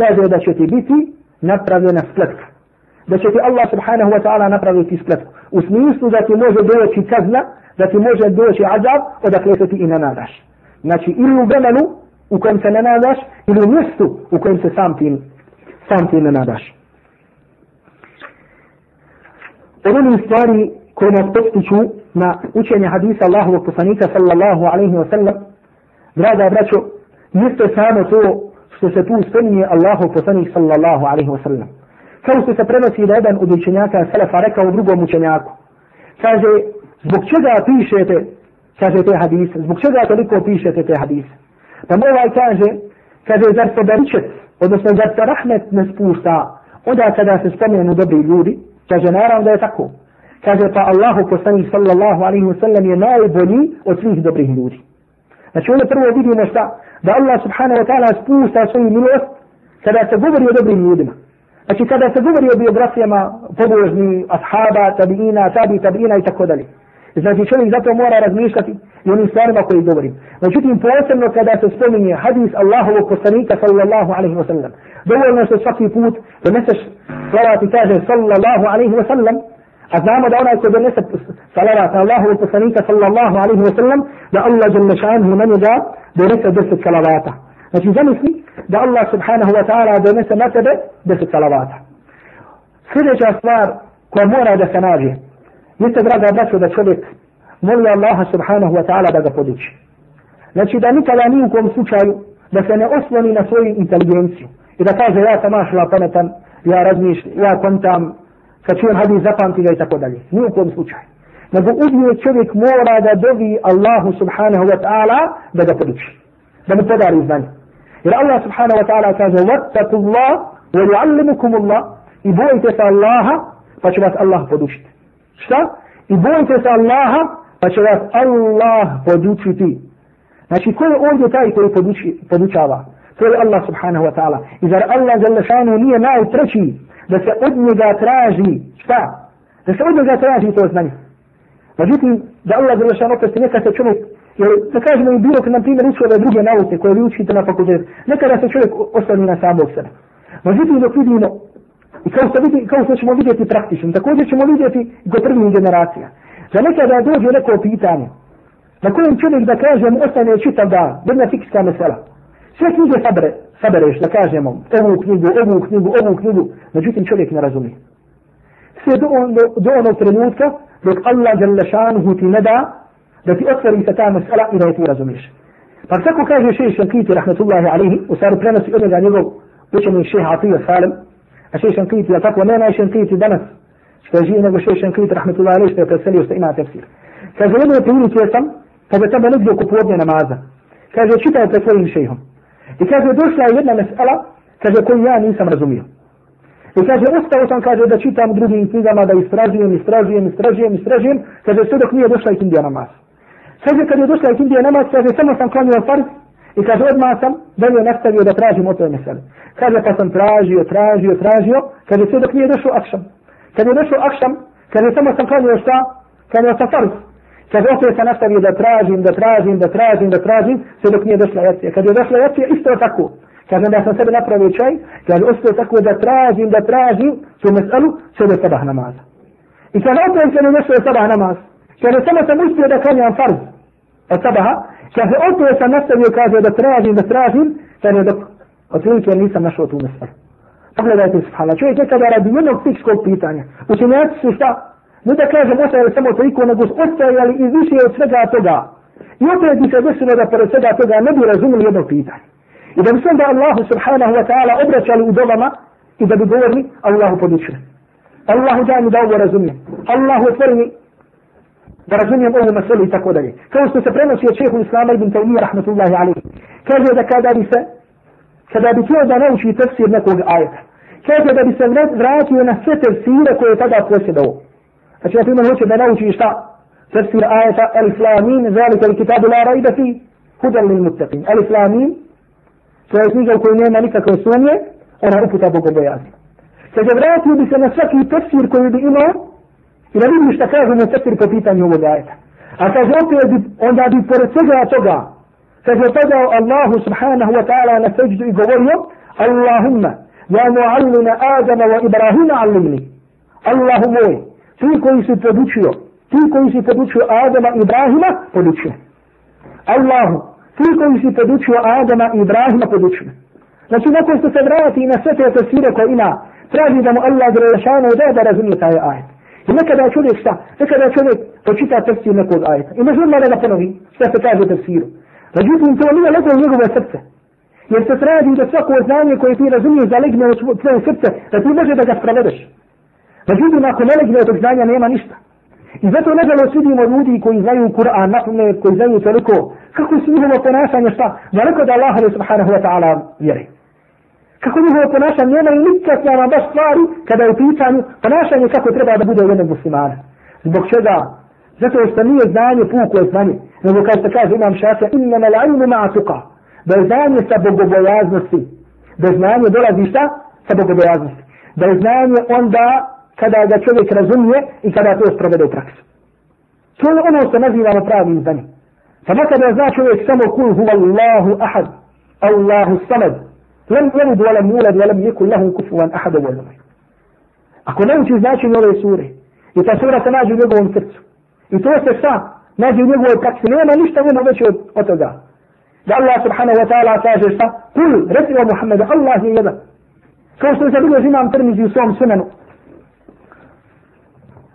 Kaže da će ti biti napravljena spletka. Da će ti Allah subhanahu wa ta'ala napraviti spletku. U smislu da ti može doći kazna, da ti može doći azab, odakle se ti i ne nadaš. Znači ili u vremenu u kojem se ne nadaš, ili u mjestu u kojem se sam ti, sam ti ne nadaš. Od onih stvari koje nas postiču na učenje hadisa Allahovog poslanika sallallahu alaihi wa sallam, draga braćo, jeste samo to što se tu spominje Allahov poslanik sallallahu alaihi wa sallam. Kao što se prenosi da jedan od učenjaka Selefa rekao drugom učenjaku. Kaže, zbog čega pišete kaže te hadise, zbog čega toliko pišete te hadise? Pa mu ovaj kaže, kaže, zar se baričet, odnosno zar se rahmet ne spušta, onda kada se spomenu dobri ljudi, kaže, naravno da je tako. Kaže, pa Allahu poslanih sallallahu alaihi wa sallam je najbolji od svih dobrih ljudi. Znači, ono prvo vidimo šta? Da Allah subhanahu wa ta'ala spušta svoju milost kada se govori o dobrim ljudima. Znači, kada se govori o biografijama pobožni, ashaba, tabiina, tabi, tabiina i tako dalje. Znači čovjek zato mora razmišljati i onim stvarima koji govorim. Međutim, posebno kada se spominje hadis Allahovog poslanika sallallahu alaihi wa sallam. Dovoljno što svaki put doneseš salavat i kaže sallallahu alaihi wa sallam, a znamo da onaj ko donese salavat Allahovog poslanika sallallahu alaihi wa sallam, da Allah jalla šanhu na njega donese deset salavata. Znači zamisli da Allah subhanahu wa ta'ala donese na tebe deset salavata. Sljedeća stvar koja mora da se nađe, Jeste, draga braćo, da čovjek moli Allaha subhanahu wa ta'ala da ga podiči. Znači da nikada ni u kom slučaju da se ne osloni na svoju inteligenciju i da kaže ja sam mašla pametan, ja razmišljam, ja kontam, kad čujem hadis zapamti ga i tako dalje. Ni u kom slučaju. Nego uvijek čovjek mora da dovi Allahu subhanahu wa ta'ala da ga podiči. Da mu podari znanje. Jer Allah subhanahu wa ta'ala kaže وَتَّقُ اللَّهُ وَيُعَلِّمُكُمُ اللَّهُ i bojite se Allaha pa će vas Allah podučiti. Šta? I bojite se Allaha, pa će vas Allah podučiti. Znači, ko je ovdje taj koji poduči, podučava? To je Allah subhanahu wa ta'ala. I zar Allah zalašanu nije najtreći da se od njega traži, šta? Da se od njega traži to znanje. Međutim, da Allah Đalešanu opet se neka se čovjek, jer da kažemo i bilo kad nam primjer uči ove druge nauke koje vi učite na fakultetu, nekada se čovjek ostani na samog sebe. Međutim, dok vidimo I kao što, vidi, kao što ćemo vidjeti praktično, također ćemo vidjeti do prvih generacija. Za nekada dođe neko pitanje, na kojem čovjek da kažem ostane čitav dan, jedna fikska mesela. Sve knjige sabere, sabereš da kažemo ovu knjigu, ovu knjigu, ovu knjigu, međutim čovjek ne razumije. Sve do, do, do onog trenutka dok Allah jalla šanuhu ti ne da da ti otvori se ta mesela i da je ti razumiješ. Pa tako kaže šeji Šankiti, rahmetullahi alihi, u stvari prenosi od njega njegov učenik šeha Atija Salim, A še Šankiti, je tako? nema Šankiti danas, što je živ nego še Šankiti, rahmetullahi alihi, što je preselio, što ima tefsir. Kaže, jedno je prilike sam, kaže, tamo negdje oko podne namaza. Kaže, čitaj pred svojim šehom. I kaže, došla je jedna mesela, kaže, koju ja nisam razumio. I kaže, ostao sam, kaže, da čitam drugim knjigama, da istražujem, istražujem, istražujem, istražujem, kaže, sve dok nije došla i kindija namaz. Kaže, kad je došla i kindija namaz, kaže, samo sam klanio farz, I kaže, odmah sam dalje nastavio da tražim o toj meseli. Kaže, pa sam tražio, tražio, tražio, kaže, sve dok nije došao akšam. Kad je došao akšam, kaže, samo sam klanio šta? Klanio sam farz. Kaže, opet sam nastavio da tražim, da tražim, da tražim, da tražim, sve dok nije došla jacija. Kad je došla jacija, isto tako. Kažem da sam sebe napravio čaj, kaže, ostao tako da tražim, da tražim, su meselu, sve do sabah namaza. I kaže, opet se ne je do sabah namaz, kaže, samo sam uspio da kanjam farz od sabaha, Kaže, opet sam nastavio, kaže, da tražim, da tražim, kaže, dok otprilike nisam našao tu meselu. Pogledajte, subhala, čovjek je kada radi jednog fikskog pitanja. Učenjaci su šta? Ne da kažem, ostajali samo toliko, nego ostajali i više od svega toga. I opet bi se desilo da pored svega toga ne bi razumili jedno pitanje. I da bi se onda Allahu subhanahu wa ta'ala obraćali u dobama i da bi govorili Allahu podučuje. Allahu daj mi da ovo razumijem. Allahu otvori mi da razumijem ovu maselu i tako dalje. Kao što se prenosi od šehu Islama ibn Tawmija rahmatullahi alaihi. Kaže da kada bi se, kada bi htio da nauči tefsir nekog ajeta, kaže da bi se vratio na sve tefsire koje je tada posjedao. Znači, na primjer, hoće da nauči šta? Tefsir ajeta, alif lamin, zalika il kitabu la rajda fi, hudan lil muttaqin. Alif lamin, to je knjiga u kojoj nema nikakve sumnje, ona uputa bogobojazni. Kaže, vratio bi se na svaki tefsir koji bi imao i da vidim šta kaže mu tefsir po pitanju ovog ajeta. A kaže, opet bi, onda bi pored svega toga, kaže, padao Allahu subhanahu wa ta'ala na seđu i govorio, Allahumma, ja muallina Adama wa Ibrahima allimni. Allahu moj, ti koji si podučio, ti koji si podučio Adama i Ibrahima, podučio. Allahu, ti koji si podučio Adama i Ibrahima, podučio. Znači, nakon što se vrati na sve te tefsire koje ima, traži da mu Allah Đelešanu da da razumije taj ajet. I nekada čovjek šta? Nekada čovjek počita tefsir nekog ajeta. I možda mora da ponovi šta se kaže tefsiru. Međutim, to nije leglo u njegove srce. Jer se traži da svako znanje koje ti razumiješ da legne u tvoje srce, da ti može da ga sprovedeš. Pa Međutim, ako ne legne od znanja, nema ništa. I zato nažalost vidimo ljudi koji znaju Kur'an, napomne, koji znaju toliko, kako su njihovo ponašanje šta? Daleko da Allah subhanahu wa ta'ala vjeri kako njihovo ponašanje nema i nikakve vam baš stvari kada je u pitanju ponašanje kako treba da bude u jednog muslimana. Zbog čega? Zato što nije znanje puko je znanje. Nego kao što kaže imam šaća, inna me la'inu ma'atuka. Da je znanje sa bogobojaznosti. Da je znanje dolazi šta? Sa bogobojaznosti. Da je znanje onda kada ga čovjek razumije i kada to sprovede u praksu. To je ono što nazivamo pravim znanjem. Samo kada zna čovjek samo kul huva Allahu ahad, Allahu samad, لم يلد ولم يولد ولم يكن له كفوا احد ولا Ako ne uči značenje ove sure, i ta sura se nađe u njegovom srcu, i to se šta nađe u njegovoj praksi, nema ništa njeno veće od, od toga. Da Allah subhanahu wa ta'ala kaže šta? Kul, reci o Muhammedu, Allah je jedan. Kao što se bilo imam termizi u svom sunanu.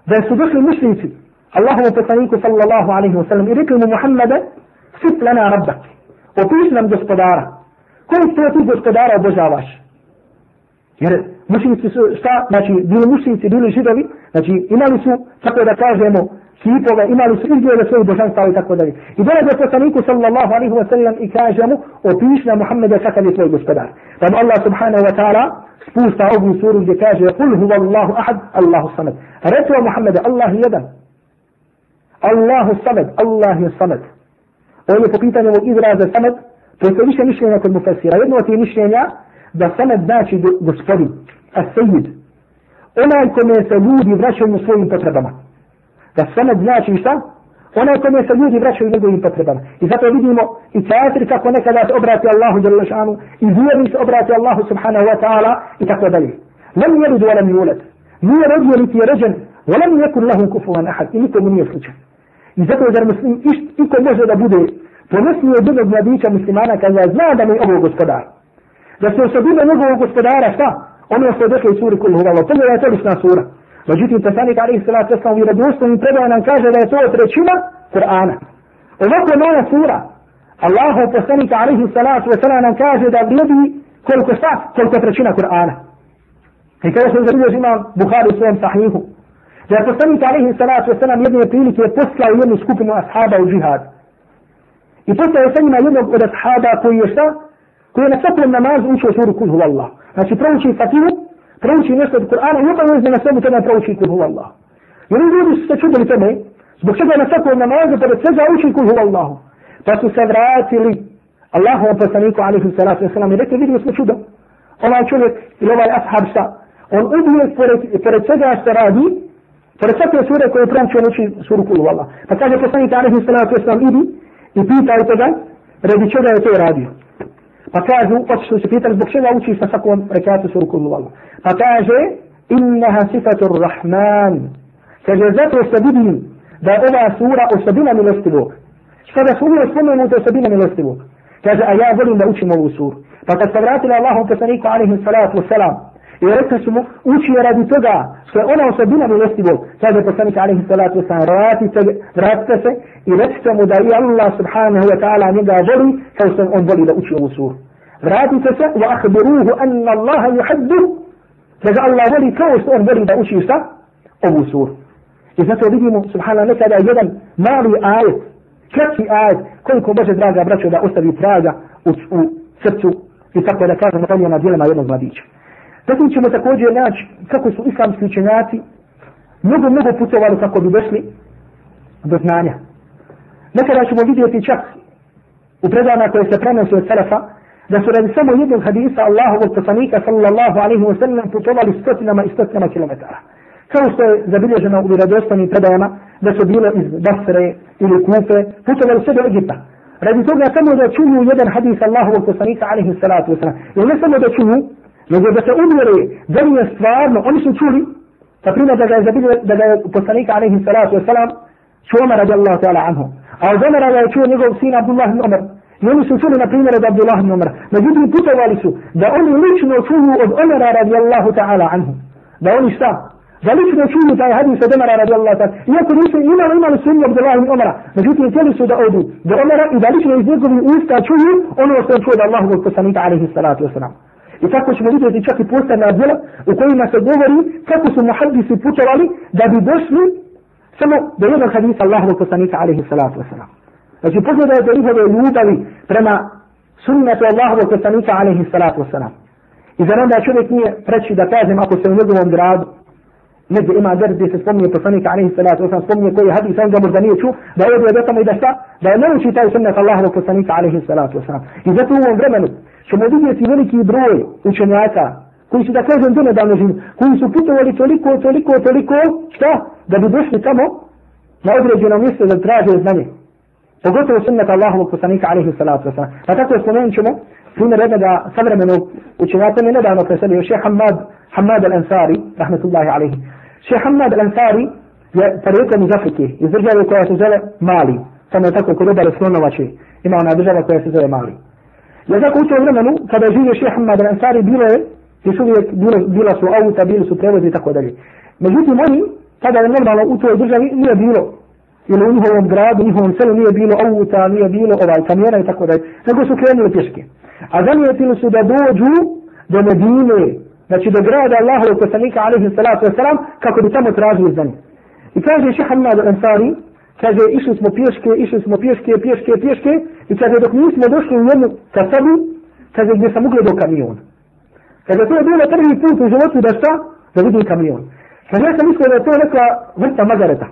Da su došli mušnici, Allahovu poslaniku sallallahu alaihi wa sallam, i rekli mu Muhammede, sip lana rabbak, opiš nam gospodara, Koji to ti gospodara obožavaš? Jer mušnici su šta? Znači, bili mušnici, bili židovi, znači imali su, tako da kažemo, kipove, imali su izglede svojih božanstva i tako dalje. I dole do poslaniku sallallahu alaihi wa sallam i kaže mu, opiši na Muhammeda kakav je tvoj gospodar. Pa mu Allah subhanahu wa ta'ala سبوستا أبو سور الجكاج يقول هو الله أحد الله الصمد. رتوى محمد الله يدا. الله الصمد الله الصمد. أولي فقيت أنا وإذ راز الصمد. فتنش نشنة المفسرة. يدنو تي نشنة دا صمد داشي غسفري السيد. أنا يكون يسلوبي براش المصوين تتردما دا صمد ناشي شتا. Onaj kome se ljudi vraćaju njegovim potrebama. I zato vidimo i častri kako nekada se obrati Allahu Đalešanu i vjerni se obrati Allahu Subhanahu wa ta'ala i tako dalje. Lem jelidu alam julet. Nije rodio niti je rođen. Volem nekun lahum kufuvan ahad. I nikomu nije slučaj. I zato da muslim, iko može da bude ponosi je jednog mladića muslimana kada zna da mi je ovo gospodar. Da se osobine njegovog gospodara, šta? Ono što je došlo u suri je to lična sura. Međutim, poslanik Ali Isra Seslam u radostom predaje nam kaže da je to trećina Kur'ana. Ovako moja sura. Allah poslanik Ali Isra nam kaže da vrijedi koliko šta? Koliko trećina Kur'ana. I kada se zabilježi imam Bukhari u svojom sahihu. Da je poslanik Ali Isra jedne prilike poslao jednu skupinu ashaba u džihadu. I postoje sa njima jednog od ashaba koji je šta? Koji je na svakom namazu učio suru Kul Allah. Znači prouči fatihu, prouči nešto od Kur'ana i obavezno na svemu tome prouči Kul Allah. I oni ljudi su se čudili tome, zbog čega na svakom namazu pored svega uči Kul Allah. Pa su se vratili Allahu wa poslaniku alaihi salatu wasalam i rekli vidimo smo čudo. Ovaj čovjek ili ovaj ashab šta? On uvijek pored, svega što radi, pored svake sure koje prouči on uči suru Kul Allah. Pa kaže poslanik alaihi salatu wasalam idi i pitajte ga radi čega je to radio. Pa kažu, pa su se pitali zbog čega učiš na svakom rekatu suru kullu Allah. Pa kaže, innaha sifatu rahman. Kaže, zato se vidim da je ova sura osobina milostivog. Kada su uvijek spomenute osobina milostivog. Kaže, a ja volim da učim ovu suru. Pa kad se vratili Allahom poslaniku alaihi salatu wasalam, I rekli su mu, uči je radi toga što je ona osobina milostivog. Sada je poslanik alaihi salatu wasalam, vratite, vratite se i recite mu da i Allah subhanahu wa ta'ala njega voli kao što on voli da uči ovu suru. vratite se wa ahbiruhu anna Allaha yuhaddu, da ga Allah voli kao što on voli da uči šta ovu suru i zato vidimo subhanallah nekada jedan mali ajet kratki ajet koliko može draga braćo da ostavi traga u, u srcu i tako da kažemo to na djelima jednog mladića Zatim ćemo također naći kako su islamski učenjaci mnogo, mnogo putovali kako bi došli do znanja. Nekada ćemo vidjeti čak u predana koje se prenose od Salafa, da su radi samo jednog hadisa Allahovog poslanika sallallahu alaihi wa sallam putovali stotinama i stotinama kilometara. Kao što je zabilježeno u vjerodostanim predajama da su bile iz Basre ili Kufe, putovali sve do Egipta. Radi toga samo da čuju jedan hadis Allahovog poslanika alaihi salatu wa sallam. Jer ne samo da čuju, nego da se uvjeri da li je stvarno, oni su čuli, pa na primjer da ga je zabilio, da ga je poslanika alaihi salatu wasalam, čuo Omar radijallahu ta'ala anhu. A od Omera ga je čuo njegov sin Abdullah ibn Omer. I oni su čuli na primjer od Abdullah ibn Omer. Međutim, putovali su da oni lično čuju od Omara radijallahu ta'ala anhu. Da oni šta? Da lično čuju taj hadis od Omara radijallahu ta'ala. Iako nisu imali, imali su imali Abdullah ibn Omera. Međutim, htjeli su da odu do Omera i da lično iz njegovih usta čuju ono što je čuo od Allahovog poslanika alaihi salatu wasalam. I tako ćemo vidjeti čak i postane djela u kojima se govori kako su muhaddisi putovali da bi došli samo do jednog hadisa Allahovog poslanika alaihi salatu wasalam. Znači pogledajte njihove ljubavi prema sunnetu Allahovog poslanika alaihi salatu wasalam. I za onda čovjek nije preći da kažem ako se u njegovom gradu negdje ima derd gdje se spominje poslanika alaihi salatu wasalam, spominje koji hadis, on ga možda nije čuo, da je ovdje tamo i da šta, da je nauči taj sunnet Allahovog poslanika alaihi salatu wasalam. I zato u ovom vremenu ćemo vidjeti veliki broj učenjaka koji su da kažem donedavno živi, koji su putovali toliko, toliko, toliko, šta? Da bi došli tamo na određeno mjesto da traže znanje. Pogotovo sunnet Allahovog poslanika alaihi salatu wasalam. Pa tako spomenut ćemo primjer jednoga savremenog učenjaka mi nedavno preselio šeha Hamad, Hamad al-Ansari, rahmetullahi alaihi. Šeha Hamad al-Ansari je porijeklom iz Afrike, iz države koja se zove Mali. Samo je tako kod obale slonovače. Ima ona država koja se zove Mali. Ja tako u tom vremenu, kada je živio šeha Hamad al-Ansari, bilo je još uvijek bilo, bila su auta, bili su prevozi i tako dalje. Međutim, oni, tada je normalno u toj državi nije bilo, ili u njihovom gradu, u njihovom selu nije bilo auta, nije bilo ovaj kamijena i tako dalje, nego su krenuli pješke. A zamijetili su da dođu do Medine, znači do grada Allahovog poslanika, alaihi salatu wasalam, kako bi tamo tražili za njih. I kaže Šehamad Ansari, kaže, išli smo pješke, išli smo pješke, pješke, pješke, i kaže, dok nismo došli u jednu kasabu, kaže, gdje sam ugledao kamion. Kaže, to je bilo prvi put u životu da šta? Da vidim kamion. Kaže, ja sam mislio da je to neka vrsta magareta.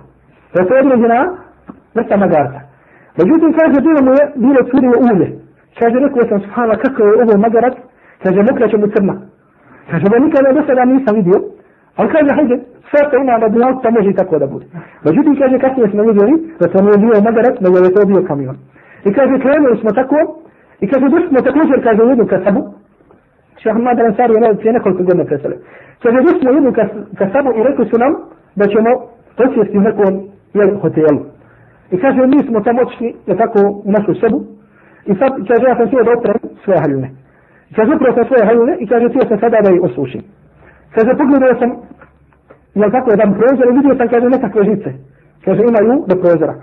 Da je to određena vrsta magareta. Međutim, kaže, bilo mu je, bilo curio ulje. Kaže, rekao sam, subhanallah, kako je ovo magarat? Kaže, mokra će mu crna. Kaže, ba nikada do sada nisam vidio. Ali kaže, hajde, sve to ima na dunjalku, to može i tako da bude. Međutim, kaže, kasnije smo vidjeli da to nije bio magarat, nego je to bio kamion. I kaže, krenuli smo tako, i kaže, došli smo također, kaže, u jednu kasabu, Šeha Ahmad Ansari je prije nekoliko godina preselio. Kaže, došli smo u jednu kasabu i rekli su nam da ćemo posjesti u nekom jel, hotelu. I kaže, mi smo tamo otišli, je tako, u našu sebu. I sad, kaže, ja sam htio da oprem svoje haljune. I kaže, upravo sam svoje haljune i kaže, htio sam sada da ih osušim. Kaže, pogledao sam, jel tako, jedan prozor i vidio sam, kaže, nekakve žice. Kaže, imaju do prozora.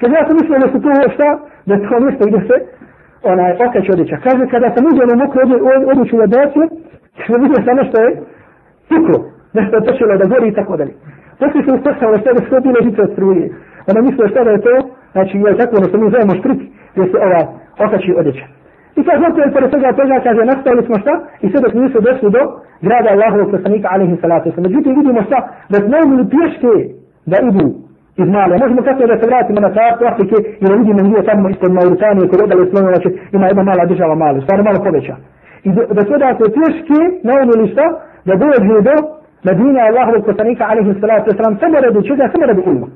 Kad ja sam mislio da su to šta, da je to mjesto gdje se onaj okać odjeća. Kaže, kada sam uđeo na mokru odjeću na doće, što vidio sam nešto je tuklo, nešto je počelo da gori i tako dalje. Poslije se uspostavilo što je sve bilo žice od struje. Ona mislio šta da je to, znači je tako ono što mi zovemo štrik, gdje se ova okači odjeća. I kaže, zato je pored toga toga, kaže, nastavili smo šta? I sve dok nisu došli do grada Allahovog poslanika, alaihi salatu. Međutim, vidimo šta? Da smo imali pješke da idu iz Mali. Možemo kako da se vratimo na kartu Afrike i da vidimo gdje tamo ispod Mauritanije kod odale slovo, znači ima jedna mala država Mali, stvarno malo poveća. I da sve da se teške naumili šta, da dođe do Medina Allahovog poslanika alihi salatu wasalam, samo radi čega, samo radi ilma.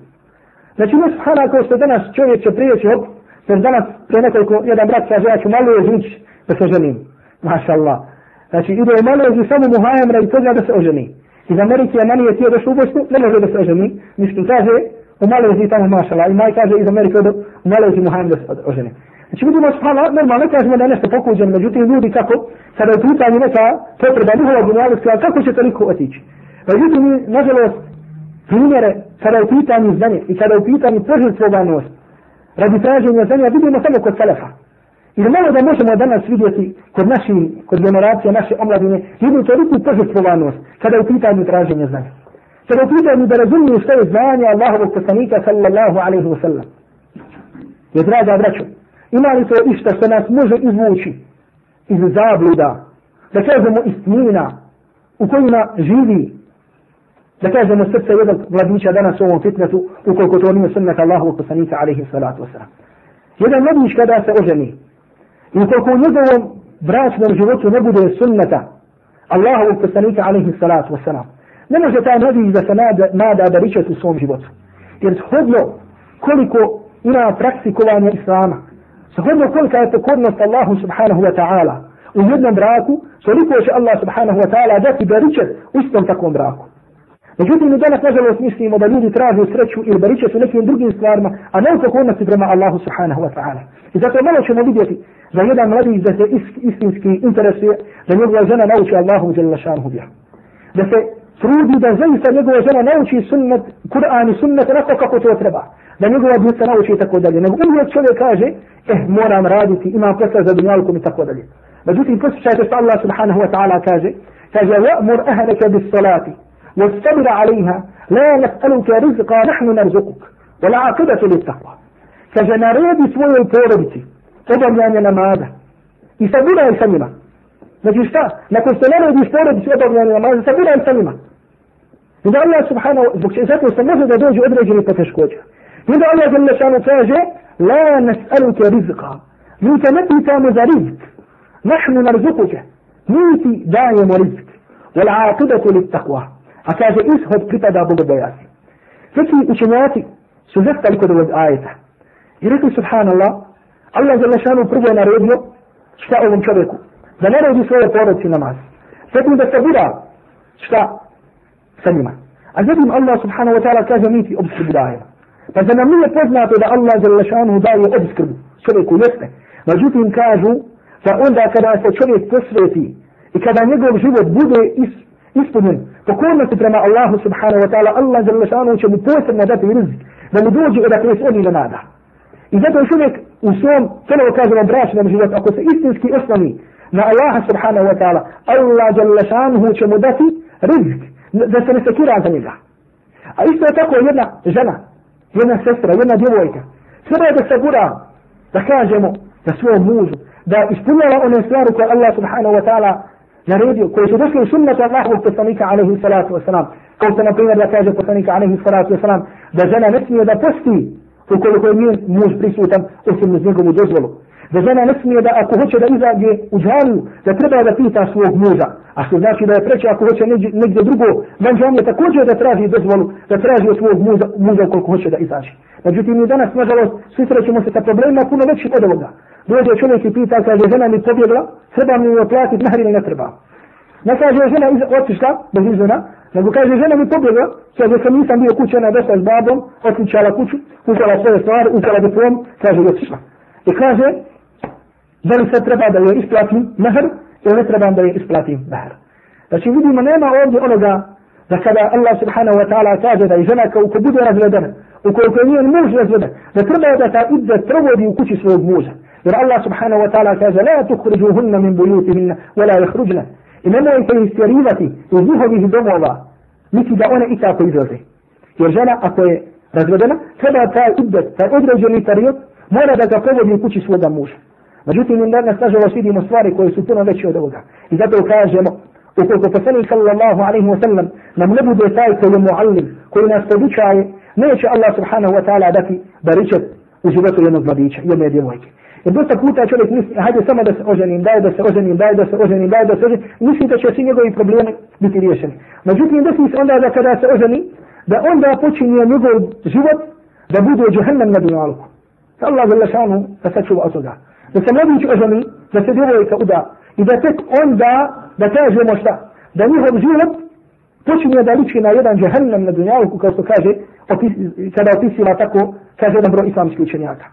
Znači ne subhana kao što danas čovjek će prijeći, hop, jer danas pre nekoliko, jedan brat kaže, ja ću malo je žić da se ženim. Maša Allah. Znači ide u malo je samo muhajem radi toga da se oženi. Iz Amerike je mani je tijelo što u Bosnu, ne može da se oženi. Mislim, kaže, Pa u Maleziji tamo mašala i maj kaže iz Amerike od u Maleziji Muhammed da ožene. Znači vidimo spala, normalno kažemo da je nešto pokuđen, međutim ljudi kako, kada je pitanje neka potreba njihova dunjaliska, ali kako će toliko otići? Međutim, nažalost, primjere, kada je pitanje znanje i kada je pitanje požrtvovanost, radi traženja znanja, vidimo samo kod Selefa. Ili malo da možemo danas vidjeti kod naših, kod generacije naše omladine, jednu toliku požrtvovanost kada je u pitanju traženja znanja. Kada je u pitanju da razumiju što je znanje Allahovog poslanika sallallahu alaihi wa sallam. Je draga braćo, ima li to išta što nas može izvući iz zabluda, da kažemo istnina u kojima živi, da kažemo srce jednog mladića danas u ovom fitnetu, ukoliko to nije sunnet Allahovog poslanika alaihi salatu wa sallam. Jedan mladić kada se oženi, I ukoliko u njegovom bračnom životu ne bude sunneta Allahovog poslanika alaihi salatu wa sallam, ne može taj mladić da se nada, nada da ričet u svom životu. Jer shodno koliko ima praktikovanja Islama, shodno kolika je pokornost Allahu subhanahu wa ta'ala u jednom braku, toliko će Allah subhanahu wa ta'ala dati da ričet u istom takvom braku. Međutim, mi danas nažalost mislimo da ljudi traže sreću ili baričet u nekim drugim stvarima, a ne u pokornosti prema Allahu subhanahu wa ta'ala. I zato malo ćemo vidjeti da jedan mladić da se istinski interesuje, da njegova žena nauči Allahu jalla šanhu bih. Da se trudi da zaista njegova žena nauči sunnet, Kur'an i sunnet onako kako to treba. Da njegova djeca nauči i tako dalje. Nego uvijek čovjek kaže, eh, moram raditi, imam posla za dunjalkom i tako dalje. Međutim, poslušajte što Allah subhanahu wa ta'ala kaže, kaže, وَأْمُرْ أَهْلَكَ بِالصَّلَاةِ واستبر عليها لا نسألك رزقا نحن نرزقك والعاقبة للتقوى kaže naredi svojoj porodici obavljanje namaza i sabiraj sa njima. Znači šta? Nakon što narediš porodici obavljanje namaza, sa njima. I da Allah subhanahu, zbog čega zato se može da dođe određeni poteškoća. I da Allah zelo šanu kaže, la nas'aluke rizqa. Mi te ne pitamo za rizk. Nahnu narzukuke. Mi ti dajemo rizk. Wal aqibatu lit taqwa. A kaže ishod pripada bogobojasi. Svi učenjaci su zastali kod ovog ajeta. I rekli subhanallah, Allah za lešanu prvo je naredio šta ovom čovjeku? Da naredi svoje porodici namaz. Zatim da sabira šta sa njima. A zatim Allah subhanahu wa ta'ala kaže mi ti obskrbu dajemo. Pa za nam nije poznato da Allah za lešanu daje obskrbu čovjeku, jeste. Međutim kažu da onda kada se čovjek posveti i kada njegov život bude is, ispunjen pokornosti prema Allahu subhanahu wa ta'ala, Allah za lešanu će mu posebno dati rizik da mu dođe odakle se oni ne nada. I zato čovjek u svom, ponovo kažemo, bračnom životu, ako se istinski osnovi نا الله سبحانه وتعالى. الله جل شأنه شمدتي رزق. ذا سنسكير عن تنجا ايسو تاكو ينا جنا. ينا سسرة ينا ديوويكا سرى ذا سبورا ذا كاجمو ذا سوى لأنا سيارك الله سبحانه وتعالى. نريدو كي تدخل سنة الله وقتصنيك عليه الصلاة والسلام. قلت أنا قيمة ذا كاجة قتصنيك عليه الصلاة والسلام. ذا جنا نسمي ذا تستي وكل كل مين موز بريسو تم أسم نزنكم ودزولو Da žena ne smije da ako hoće da izađe u džaniju, da treba da pita svog muža. A što znači da je preče ako hoće negdje drugo, van džanije također da traži dozvolu, da traži od svog muža, muža koliko hoće da izađe. Međutim, mi danas, nažalost, susrećemo se sa problemima puno veći od ovoga. Dođe čovjek i pita, kaže, žena mi pobjegla, treba mi joj platiti nahr ili ne treba. Ne kaže, žena otišla, bez izvena, nego kaže, žena mi pobjegla, kaže, sam nisam bio kuće, ona došla s babom, otičala kuću, uzela svoje stvari, uzela diplom, kaže, otišla. I kaže, da li se treba da joj isplatim mehr, ili ne trebam da joj isplatim mehr. Znači, vidimo, nema ovdje onoga, da kada Allah subhanahu wa ta'ala kaže da je žena kao ko bude razvedena, ukoliko je njen muž razveden, da treba da ta idda provodi u kući svog muža. Jer Allah subhanahu wa ta'ala kaže, la tukriđuhunna min bujutihinna, wala jahruđna. I nemojte istjerivati iz njihovih domova, niti da one i tako izlaze. Jer žena, ako je razvedena, treba taj iddet, taj određeni period, mora da ga provodi u kući svoga muža. Međutim, mi danas nažalost vidimo stvari koje su puno veće od ovoga. I zato kažemo, ukoliko poslanik sallallahu alaihi wa sallam nam ne bude taj koji je muallim, koji nas podučaje, neće Allah subhanahu wa ta'ala dati baričet u životu jednog mladića, jedne djevojke. Jer dosta puta čovjek misli, hajde samo da se oženim, daj da se oženim, daj da se oženim, daj da se oženim, misli da će svi njegovi problemi biti riješeni. Međutim, desi se onda da kada se oženi, da onda počinje njegov život da bude džahannam na dunjalku. Allah zelo šanu da sačuva od toga da se mladić oženi, da se djevojka uda i da tek onda da kažemo šta, da njihov život počinje da liči na jedan džahannam na dunjavuku kao što kaže, opis, kada opisiva tako, kaže jedan broj islamskih učenjaka.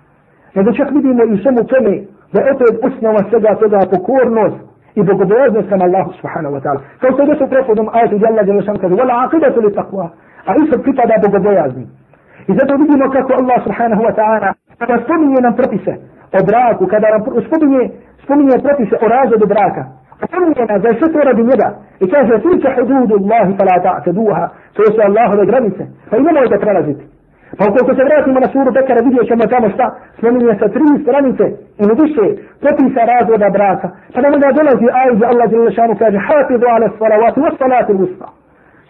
Nego čak vidimo i u svemu tome da je opet osnova svega toga pokornost i bogobojaznost kama Allahu subhanahu wa ta'ala. Kao što je došlo prehodom ajetu gdje Allah djelašan kaže, wala aqidatu li taqwa, a isto pripada bogobojazni. I zato vidimo kako Allah subhanahu wa ta'ala kada spominje nam propise, o braku, kada nam spominje, spominje propise o razvodu braka, spominje nas da je sve to radi njega i kaže tilka hududu Allahi fa la ta'taduha, to su Allahove granice, pa i nemojte prelaziti. Pa ukoliko se vratimo na suru Bekara, vidjet ćemo tamo šta, spominje sa tri stranice i ne više propisa razvoda braka. Pa nam onda dolazi ajde gdje Allah zelo šanu kaže hafidu ala salavati wa salati usta.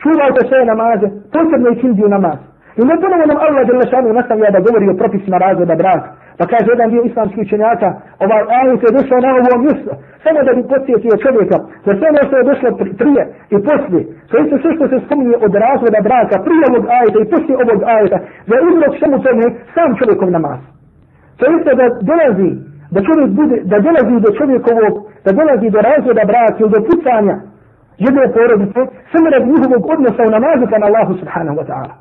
Čuvajte sve namaze, posebno i kindiju namaz. I ne ponovo nam Allah zelo šanu nastavlja da govori o propisima razvoda braka. Pa kaže jedan dio islamskih učenjaka, ovaj ajet je došao na ovo mjesto, samo da bi podsjetio čovjeka, za sve ono što je došlo prije i poslije, to isto sve što se spominje od razvoda braka, prije ovog ajeta i poslije ovog ajeta, za uzrok svemu tome sam čovjekov namaz. To isto da dolazi, da čovjek bude, da dolazi do čovjekovog, da dolazi do razvoda braka ili do pucanja jedne porodice, samo radi njihovog odnosa u namazu prema Allahu subhanahu wa ta'ala.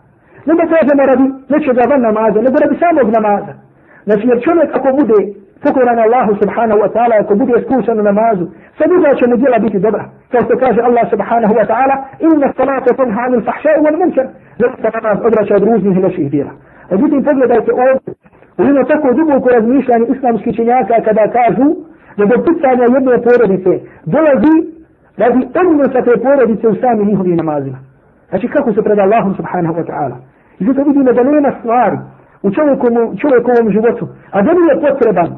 Ne da kažemo radi nečega van namaza, nego radi samog namaza. Znači, jer čovjek ako bude pokoran Allahu subhanahu wa ta'ala, ako bude iskušan u namazu, sve druga će mu djela biti dobra. Kao što kaže Allah subhanahu wa ta'ala, inna salata tunha anil fahšaju wal munkar. Zaista namaz odraća od ruznih i loših djela. Međutim, pogledajte ovdje, u jedno tako duboko razmišljanje islamskih činjaka kada kažu da do pucanja jedne porodice dolazi radi odnosa te porodice u sami njihovim namazima. Znači kako se pred Allahom subhanahu wa ta'ala. I zato vidimo da nema stvari u čovjekovom, čovjekovom životu, a da nije potreban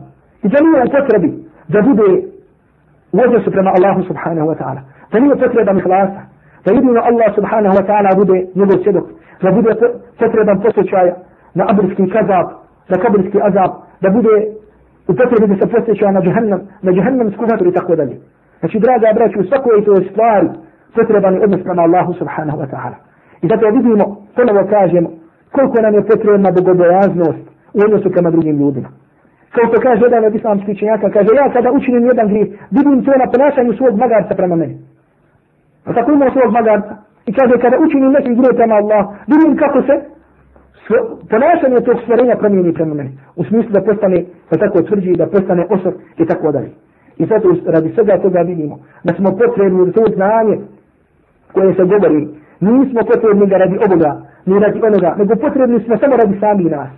i da nije u potrebi da bude u odnosu prema Allahu subhanahu wa ta'ala, da nije potreban ihlasa, da jedino Allah subhanahu wa ta'ala bude njegov svjedok, da bude potreban posjećaja na abrski kazab, na kabrijski azab, da bude u potrebi da se posjećaj na džahannam, na džahannam skuhator i tako dalje. Znači, draga braću, u svakoj toj stvari potreban je odnos prema Allahu subhanahu wa ta'ala. I zato vidimo, ponovo kažemo, koliko nam je potrebna bogobojaznost u odnosu prema drugim ljudima. Kao što kaže jedan od islamskih činjaka, kaže ja kada učinim jedan grih, vidim to na ponašanju svog magarca prema meni. A tako imamo svog magarca. I kaže kada učinim neki grijeh prema Allah, vidim kako se ponašanje tog stvarenja promijeni prema meni. U smislu da postane da tako tvrđi, da postane osor i tako dalje. I zato radi svega toga vidimo da smo potrebni to znanje koje se govori. Nismo potrebni ga radi ovoga, ni radi onoga, nego potrebni smo samo radi sami nas.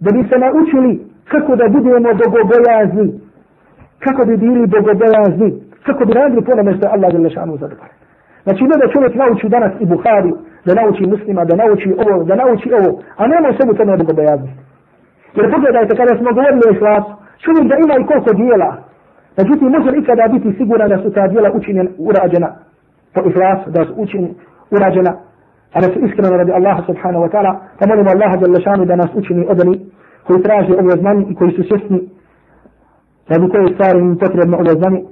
Da bi se naučili kako da budemo bogobojazni, kako bi bili bogobojazni, kako bi radili po onome što je Allah zelo šanu zadobar. Znači ne da čovjek nauči danas i Buhari, da nauči muslima, da nauči ovo, da nauči ovo, a nema sebi tome bogobojazni. Jer pogledajte kada smo govorili o islasu, čovjek da ima i koliko dijela, Međutim, može li ikada biti siguran da su ta dijela učinjena, urađena po islasu, da su učin, urađena a da se iskreno radi Allaha subhanahu wa ta'ala, pa molimo Allaha jalla šanu da nas učini od oni koji traže ovo znanje i koji su svjesni radi koje stvari im potrebno ovo znanje,